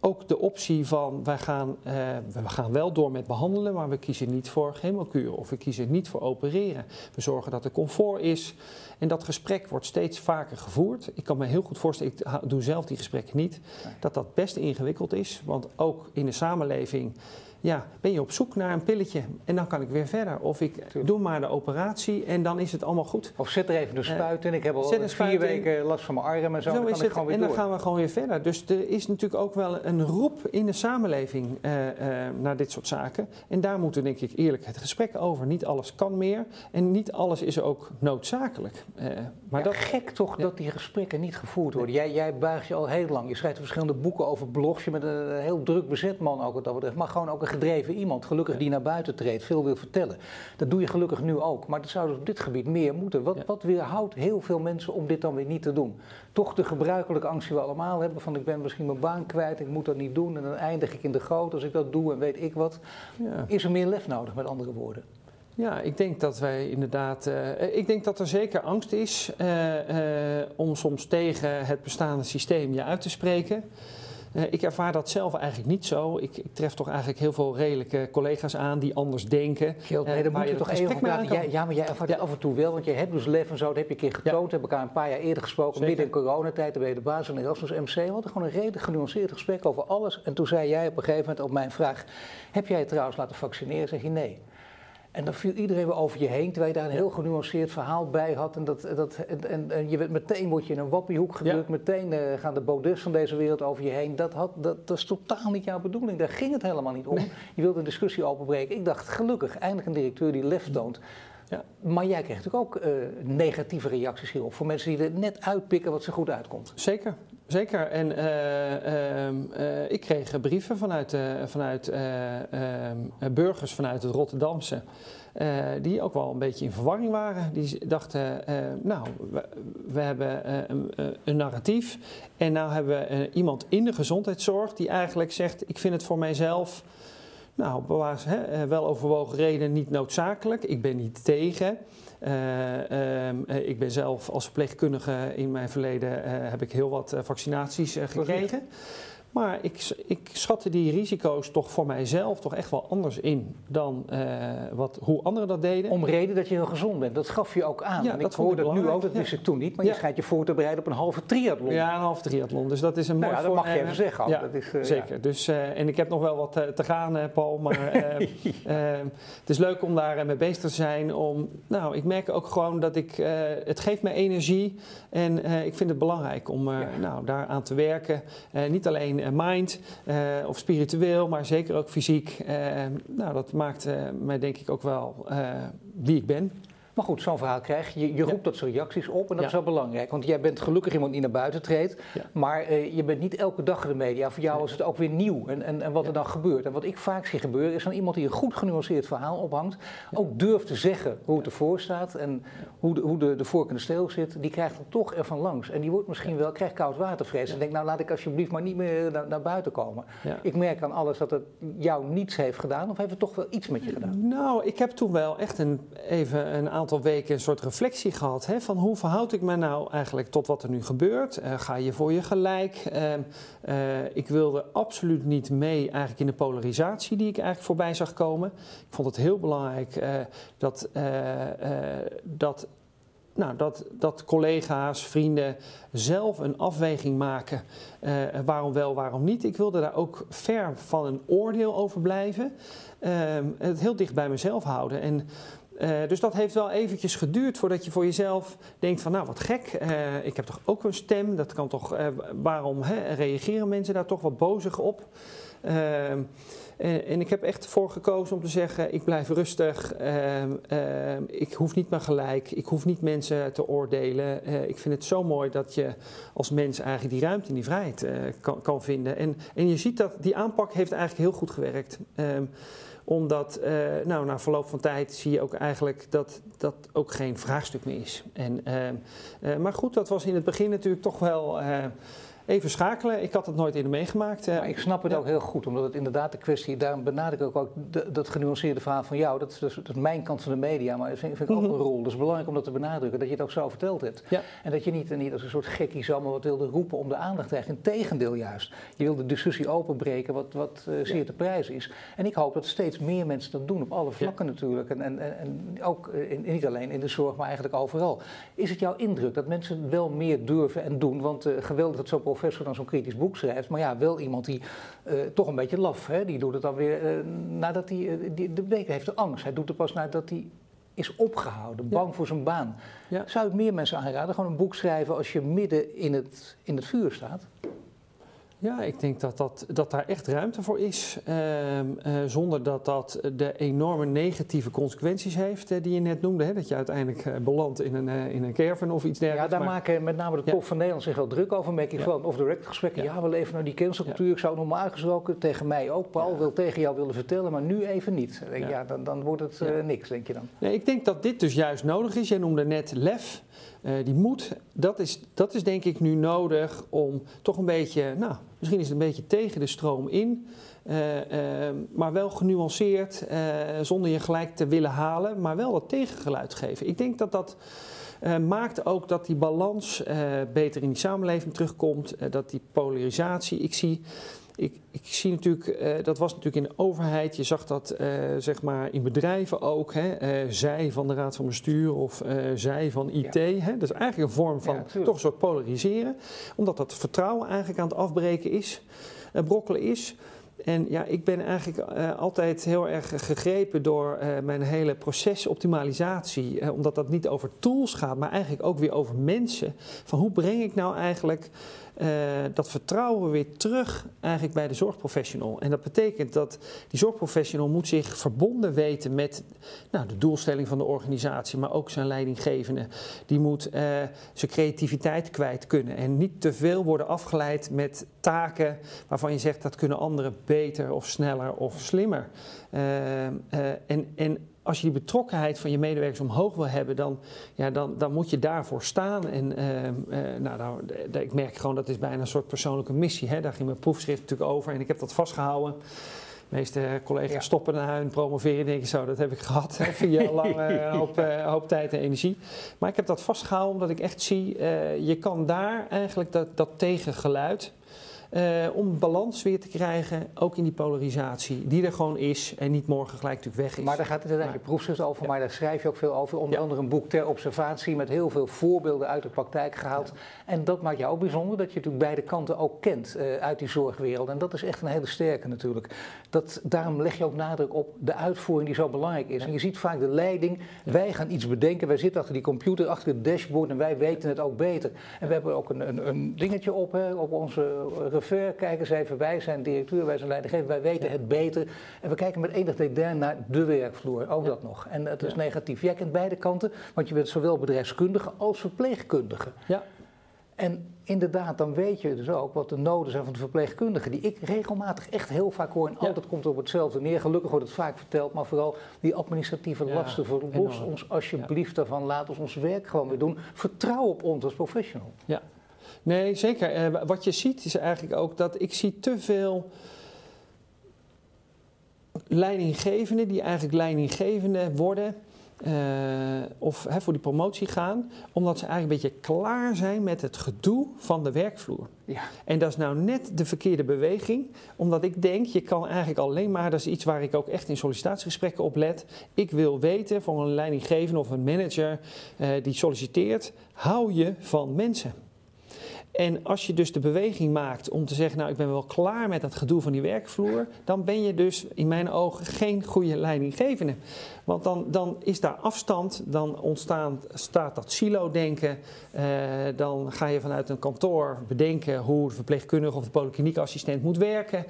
S2: ook de optie van wij gaan, uh, we gaan wel door met behandelen, maar we kiezen niet voor chemokuur of we kiezen niet voor opereren. We zorgen dat er comfort is en dat gesprek wordt steeds vaker gevoerd. Ik kan me heel goed voorstellen, ik doe zelf die gesprekken niet, dat dat best ingewikkeld is, want ook in de samenleving ja, ben je op zoek naar een pilletje en dan kan ik weer verder. Of ik doe maar de operatie en dan is het allemaal goed.
S1: Of zet er even de spuit in. Ik heb al vier weken last van mijn arm en zo. zo dan kan ik gewoon weer
S2: en dan
S1: door.
S2: gaan we gewoon weer verder. Dus er is natuurlijk ook wel een roep in de samenleving uh, uh, naar dit soort zaken. En daar moeten denk ik eerlijk het gesprek over. Niet alles kan meer en niet alles is ook noodzakelijk. Uh,
S1: maar ja, dat, gek toch ja. dat die gesprekken niet gevoerd worden. Jij, jij buigt je al heel lang. Je schrijft verschillende boeken over blogs. Je bent een heel druk bezet man ook wat dat betreft. Maar gewoon ook een gedreven iemand, gelukkig die naar buiten treedt, veel wil vertellen. Dat doe je gelukkig nu ook, maar dat zou dus op dit gebied meer moeten. Wat, wat weerhoudt heel veel mensen om dit dan weer niet te doen? Toch de gebruikelijke angst die we allemaal hebben van ik ben misschien mijn baan kwijt, ik moet dat niet doen en dan eindig ik in de goot als ik dat doe en weet ik wat. Is er meer lef nodig met andere woorden?
S2: Ja, ik denk dat wij inderdaad. Uh, ik denk dat er zeker angst is uh, uh, om soms tegen het bestaande systeem je uit te spreken. Ik ervaar dat zelf eigenlijk niet zo. Ik, ik, tref toch eigenlijk heel veel redelijke collega's aan die anders denken.
S1: Gilt, nee, dan moet je, toch even praten. Ja, maar jij ervaart het af en toe wel, want je hebt dus lef en zo, dat heb je een keer getoond. We hebben elkaar een paar jaar eerder gesproken, midden in coronatijd. Dan ben je de baas van Erasmus MC. We hadden gewoon een redelijk genuanceerd gesprek over alles. En toen zei jij op een gegeven moment op mijn vraag, heb jij je trouwens laten vaccineren? Zeg je nee. En dan viel iedereen weer over je heen, terwijl je daar een heel genuanceerd verhaal bij had. En, dat, dat, en, en, je werd, meteen word je in een wappiehoek gedrukt, meteen uh, gaan de Baudus van deze wereld over je heen. Dat, had, dat, dat is totaal niet jouw bedoeling, daar ging het helemaal niet om. Je wilde een discussie openbreken. Ik dacht, gelukkig, eindelijk een directeur die lef toont. Ja. Maar jij krijgt natuurlijk ook uh, negatieve reacties hierop. Voor mensen die er net uitpikken wat ze goed uitkomt.
S2: Zeker, zeker. En uh, uh, ik kreeg brieven vanuit, vanuit ehm, burgers vanuit het Rotterdamse. die ook wel een beetje in verwarring waren. Die dachten, nou, we, hebben een, narratief. En nou hebben we iemand in de gezondheidszorg die eigenlijk zegt: Ik vind het voor mijzelf nou, bewaars, hè, eh, wel overwogen reden niet noodzakelijk. Ik ben niet tegen. Uh, ik ben zelf als verpleegkundige in mijn verleden heb ik heel wat vaccinaties gekregen. Maar ik, ik schatte die risico's toch voor mijzelf toch echt wel anders in dan uh, wat, hoe anderen dat deden.
S1: Om reden dat je heel gezond bent. Dat gaf je ook aan. Ja, en ik hoorde het nu ook, dat wist ik toen niet. Maar je schijnt je voor te bereiden op een halve triathlon.
S2: Ja, een halve triathlon. Dus dat is een
S1: nou
S2: mooi
S1: ja, dat mag je even zeggen.
S2: Ja, dat is, uh, zeker. Dus, uh, en ik heb nog wel wat te gaan, Paul. Maar [LAUGHS] het is leuk om daar mee bezig te zijn. Om, nou, ik merk ook gewoon dat ik, het geeft me energie. En ik vind het belangrijk om nou, daar aan te werken. niet alleen mind uh, of spiritueel, maar zeker ook fysiek. Uh, nou, dat maakt mij denk ik ook wel wie ik ben.
S1: Maar goed, zo'n verhaal krijg je. Je roept dat soort reacties op en dat is wel belangrijk. Want jij bent gelukkig iemand die naar buiten treedt. Maar uh, je bent niet elke dag in de media. Voor jou is het ook weer nieuw. En, en, en wat er dan gebeurt. En wat ik vaak zie gebeuren is dan iemand die een goed genuanceerd verhaal ophangt. Ook durft te zeggen hoe het ervoor staat. En hoe de, hoe de, de vork in de steel zit. Die krijgt dan toch ervan langs. En die wordt misschien wel, krijgt koud watervrees. En denkt nou laat ik alsjeblieft maar niet meer naar, naar buiten komen. Ik merk aan alles dat het jou niets heeft gedaan. Of heeft het toch wel iets met je gedaan?
S2: Nou, ik heb toen wel echt een, even een aantal aantal weken een soort reflectie gehad. Hè, van hoe verhoud ik me nou eigenlijk tot wat er nu gebeurt? Uh, ga je voor je gelijk? Uh, uh, ik wilde absoluut niet mee eigenlijk in de polarisatie die ik eigenlijk voorbij zag komen. Ik vond het heel belangrijk eh, dat, dat nou, dat, dat collega's, vrienden zelf een afweging maken. Waarom wel, waarom niet. Ik wilde daar ook ver van een oordeel over blijven. Uh, het heel dicht bij mezelf houden. En uh, dus dat heeft wel eventjes geduurd voordat je voor jezelf denkt van nou wat gek, uh, ik heb toch ook een stem, dat kan toch, uh, waarom hè, reageren mensen daar toch wat bozig op? Ehm, en, ik heb echt voor gekozen om te zeggen ik blijf rustig, ehm, ehm, ik hoef niet meer gelijk, ik hoef niet mensen te oordelen. ik vind het zo mooi dat je als mens eigenlijk die ruimte en die vrijheid kan, kan, vinden. En, en je ziet dat die aanpak heeft eigenlijk heel goed gewerkt omdat, uh, nou, na verloop van tijd zie je ook eigenlijk dat dat ook geen vraagstuk meer is. En, uh, uh, maar goed, dat was in het begin natuurlijk toch wel even schakelen. Ik had het nooit eerder meegemaakt.
S1: Maar ik snap het ook heel goed, omdat het inderdaad de kwestie, daarom benadruk ik ook dat genuanceerde verhaal van jou. Dat is, dus, dat is mijn kant van de media, maar dat vind, vind ik ook mhm. een rol. Dus belangrijk om dat te benadrukken, dat je het ook zo verteld hebt. Ja. En dat je niet, niet als een soort gekkie zomaar wat wilde roepen om de aandacht te krijgen. Integendeel juist. Je wil de discussie openbreken, wat, wat uh, zeer te prijs is. En ik hoop dat steeds meer mensen dat doen, op alle vlakken natuurlijk. En, en, en ook uh, in, niet alleen in de zorg, maar eigenlijk overal. Is het jouw indruk dat mensen wel meer durven en doen? Want uh, geweldig dat zo'n professor dan zo'n kritisch boek schrijft. Maar ja, wel iemand die uh, toch een beetje laf, hè, die doet het dan weer uh, nadat hij, uh, die, de beker heeft de angst. Hij doet het pas nadat hij is opgehouden, bang ja. voor zijn baan. Ja. Zou ik meer mensen aanraden, gewoon een boek schrijven als je midden in het, in het vuur staat?
S2: Ja, ik denk dat, dat, dat daar echt ruimte voor is. Uh, uh, zonder dat dat de enorme negatieve consequenties heeft uh, die je net noemde. Hè? Dat je uiteindelijk eh, belandt in een, in een caravan of iets dergelijks.
S1: Ja, daar maar... maken met name de top ja. van Nederland zich wel druk over. Merk ik ja. van off-direct gesprekken. Ja. ja. we leven nou die cancelcultuur. Ik zou normaal gesproken tegen mij ook, Paul, wil tegen jou willen vertellen, maar nu even niet. Ja. dan, dan wordt het eh, niks, denk je dan.
S2: Nee, ik denk dat dit dus juist nodig is. Jij noemde net lef. Die moed, dat is, dat is denk ik nu nodig om toch een beetje, nou, misschien is het een beetje tegen de stroom in, uh, uh, maar wel genuanceerd, zonder je gelijk te willen halen, maar wel dat tegengeluid geven. Ik denk dat dat maakt ook dat die balans beter in die samenleving terugkomt. dat die polarisatie, ik zie ik, ik, zie natuurlijk, dat was natuurlijk in de overheid, je zag dat zeg maar in bedrijven ook, hè, zij van de raad van bestuur of zij van IT. Hè, dat is eigenlijk een vorm van toch een soort polariseren, omdat dat vertrouwen eigenlijk aan het afbreken is, brokkelen is. En ja, ik ben eigenlijk uh, altijd heel erg gegrepen door uh, mijn hele procesoptimalisatie. Uh, omdat dat niet over tools gaat, maar eigenlijk ook weer over mensen. Van hoe breng ik nou eigenlijk uh, dat vertrouwen weer terug eigenlijk bij de zorgprofessional. En dat betekent dat die zorgprofessional moet zich verbonden weten met nou, de doelstelling van de organisatie, maar ook zijn leidinggevende. Die moet uh, zijn creativiteit kwijt kunnen en niet te veel worden afgeleid met taken waarvan je zegt dat kunnen anderen beter of sneller of slimmer. Uh, en, en als je die betrokkenheid van je medewerkers omhoog wil hebben, dan, ja, dan, dan moet je daarvoor staan. En uh, nou, nou, ik merk gewoon dat is bijna een soort persoonlijke missie. Hè? Daar ging mijn proefschrift natuurlijk over en ik heb dat vastgehouden. De meeste collega's stoppen naar hun promoveren en denken zo, dat heb ik gehad. Vier lang, [LAUGHS] een hoop, uh, hoop, tijd en energie. Maar ik heb dat vastgehouden omdat ik echt zie, uh, je kan daar eigenlijk dat, dat tegengeluid uh, om balans weer te krijgen, ook in die polarisatie, die er gewoon is en niet morgen gelijk natuurlijk weg is.
S1: Maar daar gaat het uiteindelijk proefschrift over, maar daar schrijf je ook veel over. Onder andere een boek ter observatie met heel veel voorbeelden uit de praktijk gehaald. En dat maakt jou ook bijzonder, dat je natuurlijk beide kanten ook kent uh, uit die zorgwereld. En dat is echt een hele sterke natuurlijk. Dat, daarom leg je ook nadruk op de uitvoering die zo belangrijk is. En je ziet vaak de leiding, wij gaan iets bedenken, wij zitten achter die computer, achter het dashboard en wij weten het ook beter. En we hebben ook een, een, een dingetje op, hè, op onze chauffeur, kijk eens even, wij zijn directeur, wij zijn leidinggever, wij weten het beter. En we kijken met enig dédain naar de werkvloer, ook dat nog. En dat is negatief. Jij kent beide kanten, want je bent zowel bedrijfskundige als verpleegkundige.
S2: Ja.
S1: En inderdaad, dan weet je dus ook wat de noden zijn van de verpleegkundigen, die ik regelmatig echt heel vaak hoor. En ja. altijd komt er op hetzelfde neer. Gelukkig wordt het vaak verteld, maar vooral die administratieve ja, lasten. Verlos ons alsjeblieft ja. daarvan. Laat ons ons werk gewoon weer doen. Vertrouw op ons als professional.
S2: Ja, Nee, zeker. Uh, wat je ziet is eigenlijk ook dat ik zie te veel leidinggevenden die eigenlijk leidinggevende worden. Uh, of hè, voor die promotie gaan, omdat ze eigenlijk een beetje klaar zijn met het gedoe van de werkvloer.
S1: Ja.
S2: En dat is nou net de verkeerde beweging, omdat ik denk, je kan eigenlijk alleen maar, dat is iets waar ik ook echt in sollicitatiegesprekken op let. Ik wil weten van een leidinggevende of een manager uh, die solliciteert, hou je van mensen? En als je dus de beweging maakt om te zeggen, nou ik ben wel klaar met dat gedoe van die werkvloer, dan ben je dus in mijn ogen geen goede leidinggevende. Want dan, dan is daar afstand, dan ontstaan, staat dat silo-denken, eh, dan ga je vanuit een kantoor bedenken hoe de verpleegkundige of de polykliniekassistent moet werken.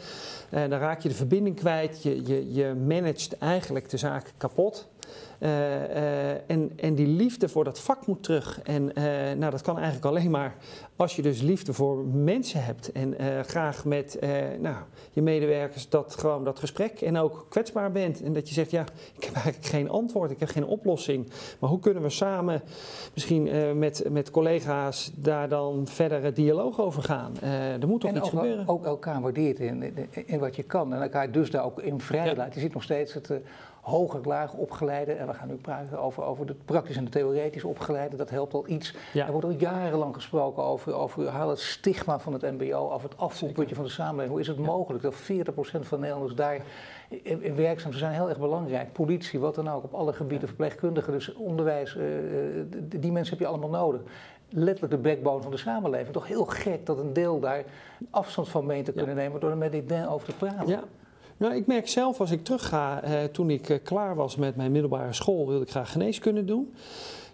S2: Uh, dan raak je de verbinding kwijt, je, je, je managt eigenlijk de zaak kapot. Uh, uh, en, en die liefde voor dat vak moet terug. En uh, nou, dat kan eigenlijk alleen maar als je dus liefde voor mensen hebt. En graag met nou, je medewerkers dat, gewoon dat gesprek en ook kwetsbaar bent. En dat je zegt, ja, ik heb eigenlijk geen antwoord, ik heb geen oplossing. Maar hoe kunnen we samen misschien met, met collega's daar dan verder het dialoog over gaan? er moet toch
S1: en
S2: iets
S1: ook,
S2: gebeuren.
S1: ook elkaar waardeert in, in, in, wat je kan. En elkaar dus daar ook in vrij laat. Je ziet nog steeds het hoger, laag opgeleide. En we gaan nu praten over, over de praktisch en de theoretisch opgeleide. Dat helpt al iets.
S2: Ja.
S1: Er wordt al jarenlang gesproken over, over haal het stigma van het MBO, over het afvoerputje van de samenleving. Hoe is het ja. mogelijk dat 40% van Nederlanders daar in, werkzaam zijn? heel erg belangrijk. Politie, wat dan ook, op alle gebieden, verpleegkundigen, dus onderwijs. Uh, die mensen heb je allemaal nodig letterlijk de backbone van de samenleving. Toch heel gek dat een deel daar afstand van meent te kunnen ja. nemen door er met dit over te praten.
S2: Ja. Nou, ik merk zelf als ik terugga, eh, toen ik eh, klaar was met mijn middelbare school, wilde ik graag geneeskunde doen.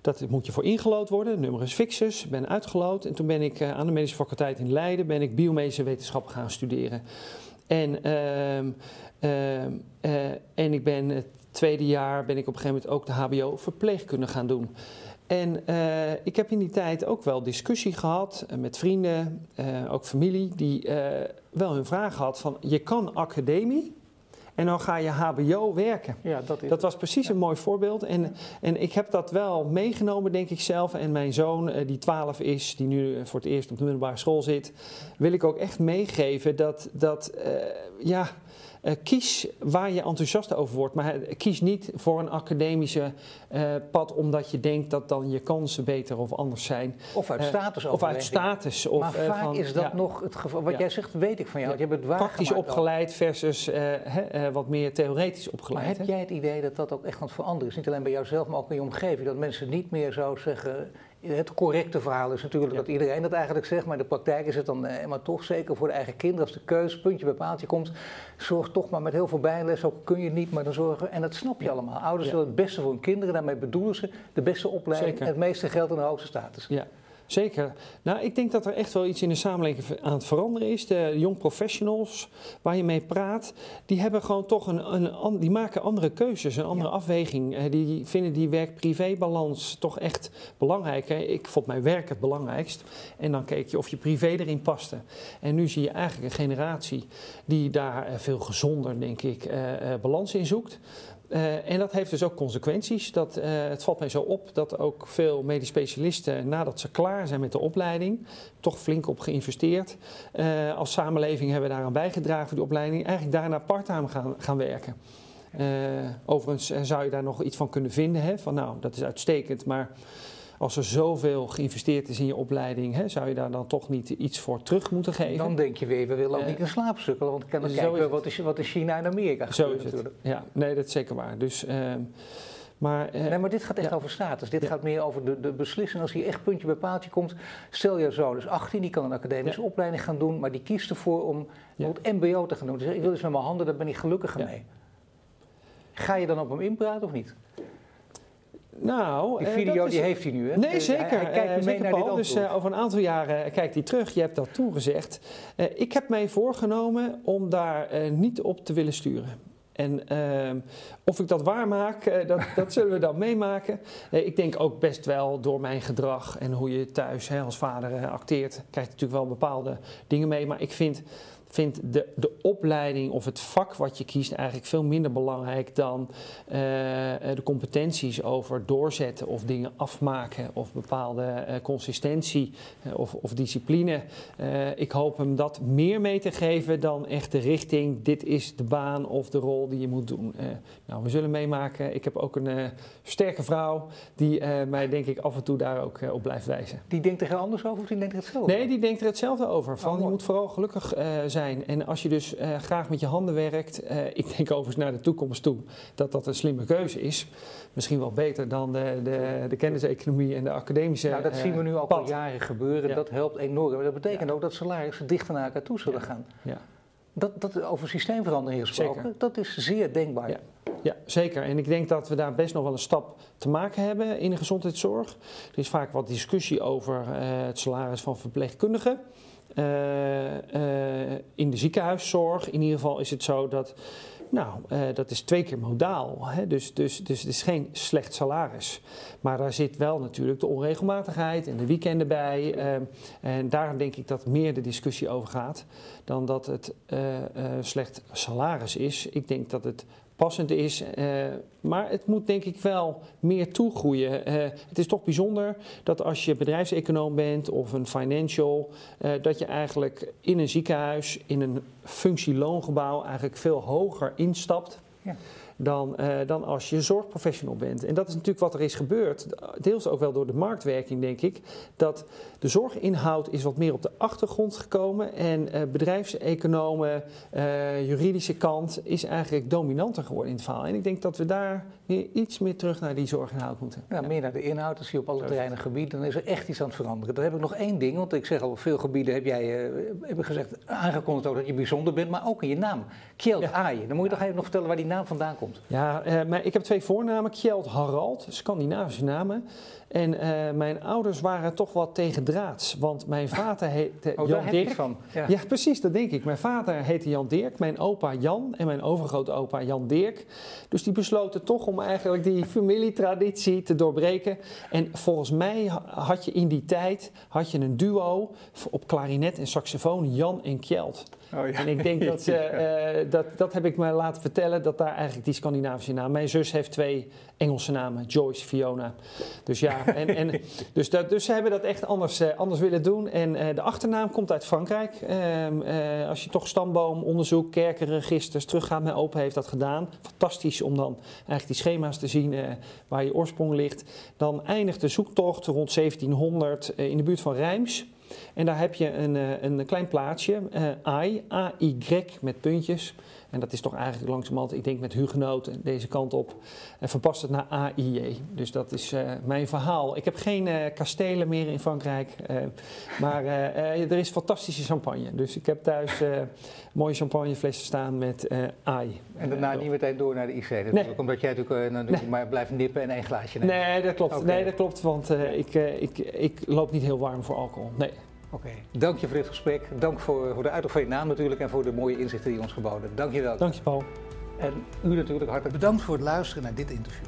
S2: Dat moet je voor ingelood worden, numerus fixus, ben uitgelood. En toen ben ik uh, aan de medische faculteit in Leiden, ben ik biomedische wetenschappen gaan studeren. En, en ik ben het tweede jaar, ben ik op een gegeven moment ook de hbo verpleegkunde gaan doen. En uh, ik heb in die tijd ook wel discussie gehad uh, met vrienden, uh, ook familie, die wel hun vraag had van je kan academie en dan ga je HBO werken.
S1: Ja, dat, is
S2: dat was precies ja. een mooi voorbeeld. En, en ik heb dat wel meegenomen, denk ik zelf. En mijn zoon, die 12 is, die nu voor het eerst op de middelbare school zit, wil ik ook echt meegeven dat, dat ja eh, kies waar je enthousiast over wordt. Maar kies niet voor een academische eh, pad omdat je denkt dat dan je kansen beter of anders zijn.
S1: Of uit
S2: Eh,
S1: status
S2: Of uit status. Of,
S1: maar
S2: eh,
S1: vaak
S2: van,
S1: is dat
S2: ja,
S1: nog het geval. Wat
S2: Ja.
S1: jij zegt, weet ik van jou.
S2: Ja.
S1: Je hebt het
S2: praktisch opgeleid versus eh, eh, wat meer theoretisch
S1: Maar
S2: opgeleid.
S1: heb
S2: hè?
S1: jij het idee dat dat ook echt aan het veranderen is? Niet alleen bij jouzelf, maar ook in je omgeving. Dat mensen niet meer zo zeggen. Het correcte verhaal is natuurlijk
S2: Ja.
S1: dat iedereen dat eigenlijk zegt, maar in de praktijk is het dan eh, maar toch zeker voor de eigen kinderen. Als de keus, puntje bij paaltje komt, zorg toch maar met heel veel bijles. Ook kun je niet, maar dan zorgen. En dat snap je
S2: Ja.
S1: allemaal. Ouders willen het beste voor hun kinderen, daarmee bedoelen ze de beste opleiding,
S2: Zeker.
S1: het meeste geld en de hoogste status.
S2: Ja, zeker. Nou, ik denk dat er echt wel iets in de samenleving aan het veranderen is. De young professionals waar je mee praat, die hebben gewoon toch een, een die maken andere keuzes, een andere afweging. Eh, die vinden die werk-privé-balans toch echt belangrijk. Ik vond mijn werk het belangrijkst. En dan keek je of je privé erin paste. En nu zie je eigenlijk een generatie die daar eh, veel gezonder, denk ik, eh, balans in zoekt. Eh, en dat heeft dus ook consequenties. Dat, eh, het valt mij zo op dat ook veel medisch specialisten, nadat ze klaar zijn met de opleiding, toch flink op geïnvesteerd. Eh, als samenleving hebben we daaraan bijgedragen voor die opleiding, eigenlijk daarna parttime gaan, gaan werken. Overigens zou je daar nog iets van kunnen vinden, hè, van nou, dat is uitstekend, maar als er zoveel geïnvesteerd is in je opleiding, hè, zou je daar dan toch niet iets voor terug moeten geven?
S1: Dan denk je weer, we willen ook
S2: Eh,
S1: niet in slaap sukkelen, want dan
S2: zo
S1: kijken we
S2: het.
S1: wat is, wat is China en Amerika
S2: Zo is het.
S1: natuurlijk.
S2: Ja, nee, dat is zeker waar. Dus, ehm, maar, eh,
S1: Nee, maar dit gaat echt
S2: ja.
S1: over status. Dit
S2: Ja.
S1: gaat meer over de, de beslissing. Als hier echt puntje bij paaltje komt. Stel je zoon is 18, die kan een academische
S2: Ja.
S1: opleiding gaan doen. Maar die kiest ervoor om bijvoorbeeld MBO te gaan doen. Dus ik wil eens met mijn handen, daar ben ik gelukkiger mee. Ga je dan op hem inpraten of niet?
S2: Nou,
S1: Die
S2: eh,
S1: video
S2: is-
S1: die heeft hij nu, hè?
S2: Nee, zeker.
S1: Hij, hij kijkt
S2: eh,
S1: mee
S2: zeker
S1: naar
S2: Paul.
S1: dit
S2: Dus eh, over een aantal jaren kijkt hij terug. Je hebt dat toegezegd. Eh ik heb mij voorgenomen om daar niet op te willen sturen. En of ik dat waarmaak, dat, [LAUGHS] dat zullen we dan meemaken. Ik denk ook best wel door mijn gedrag en hoe je thuis hè, als vader acteert, krijg je natuurlijk wel bepaalde dingen mee. Maar ik vind, vind de, de opleiding of het vak wat je kiest eigenlijk veel minder belangrijk dan eh, de competenties over doorzetten of dingen afmaken of bepaalde eh, consistentie eh, of, of discipline. Ik hoop hem dat meer mee te geven dan echt de richting, dit is de baan of de rol die je moet doen. Nou, we zullen meemaken. Ik heb ook een sterke vrouw die mij denk ik af en toe daar ook op blijft wijzen.
S1: Die denkt er heel anders over of die denkt er hetzelfde
S2: Nee, die denkt er hetzelfde over. Van,
S1: Oh,
S2: je moet vooral gelukkig eh, zijn. En als je dus eh, graag met je handen werkt, eh, ik denk overigens naar de toekomst toe, dat dat een slimme keuze is. Misschien wel beter dan de, de, de kenniseconomie en de academische
S1: Nou, dat
S2: eh,
S1: zien we nu al
S2: pad.
S1: al jaren gebeuren.
S2: Ja.
S1: Dat helpt enorm. Maar dat betekent
S2: Ja.
S1: ook dat salarissen dichter naar elkaar toe zullen
S2: Ja.
S1: gaan.
S2: Ja.
S1: Dat, dat, over systeemverandering gesproken,
S2: Zeker.
S1: dat is zeer denkbaar.
S2: Ja. Ja, zeker. En ik denk dat we daar best nog wel een stap te maken hebben in de gezondheidszorg. Er is vaak wat discussie over het salaris van verpleegkundigen. Eh, eh, in de ziekenhuiszorg, in ieder geval, is het zo dat. Nou, eh, dat is twee keer modaal. Hè? Dus, dus, dus het is geen slecht salaris. Maar daar zit wel natuurlijk de onregelmatigheid en de weekenden bij. en daar denk ik dat meer de discussie over gaat dan dat het slecht salaris is. Ik denk dat het passend is. eh, maar het moet denk ik wel meer toegroeien. Eh, het is toch bijzonder dat als je bedrijfseconoom bent of een financial, eh, dat je eigenlijk in een ziekenhuis, in een functieloongebouw eigenlijk veel hoger instapt.
S1: Ja.
S2: Dan, dan als je zorgprofessional bent. En dat is natuurlijk wat er is gebeurd. Deels ook wel door de marktwerking, denk ik. Dat de zorginhoud is wat meer op de achtergrond gekomen. En eh, bedrijfseconomen, eh, juridische kant is eigenlijk dominanter geworden in het verhaal. En ik denk dat we daar weer iets meer terug naar die zorginhoud moeten.
S1: Ja, meer naar de inhoud, dat zie je op alle terreinen gebieden, dan is er echt iets aan het veranderen. Dan heb ik nog één ding, want ik zeg al, op veel gebieden heb jij eh, heb ik gezegd, aangekondigd ook dat je bijzonder bent, maar ook in je naam. Kjeld
S2: Ja.
S1: Aaje. Dan moet je toch even nog vertellen waar die naam vandaan komt.
S2: Ja, eh, maar ik heb twee voornamen. Kjeld Harald, Scandinavische namen. En eh, mijn ouders waren toch wat tegendraads. Want mijn vader heette
S1: Oh, daar
S2: Jan Dirk.
S1: het van. Ja.
S2: Ja, precies, dat denk ik. Mijn vader heette Jan Dirk, mijn opa Jan en mijn overgrootopa Jan Dirk. Dus die besloten toch om eigenlijk die familietraditie te doorbreken. En volgens mij ha- had je in die tijd had je een duo op klarinet en saxofoon, Jan en Kjeld.
S1: Oh, ja.
S2: En ik denk dat, [LAUGHS] ze, eh, dat, dat heb ik me laten vertellen, dat daar eigenlijk die die Scandinavische naam. Mijn zus heeft twee Engelse namen, Joyce, Fiona. Dus ja, [LAUGHS] en, en, dus, dat, dus ze hebben dat echt anders, uh, anders willen doen. En uh, de achternaam komt uit Frankrijk. Uh, als je toch stamboomonderzoek, kerkenregisters teruggaat, mijn opa heeft dat gedaan. Fantastisch om dan eigenlijk die schema's te zien waar je oorsprong ligt. Dan eindigt de zoektocht rond 1700 in de buurt van Rijms. En daar heb je een, een klein plaatsje, AI, A-Y met puntjes. En dat is toch eigenlijk langzamerhand, ik denk met hugenoten deze kant op, en verpast het naar AIJ. Dus dat is uh, mijn verhaal. Ik heb geen uh, kastelen meer in Frankrijk, uh, maar er is fantastische champagne. Dus ik heb thuis mooie champagneflessen staan met AI.
S1: En daarna niet meteen door naar de IC natuurlijk, nee. omdat jij natuurlijk, natuurlijk nee. maar blijft nippen en één glaasje neemt.
S2: Nee, dat klopt. Okay. Nee, dat klopt, want ik, ik, ik loop niet heel warm voor alcohol. Nee.
S1: Okay. dank je voor dit gesprek. Dank voor, voor de uitleg van je naam natuurlijk en voor de mooie inzichten die je ons geboden. Dank je wel.
S2: Dank je Paul.
S1: En u natuurlijk hartelijk bedankt voor het luisteren naar dit interview.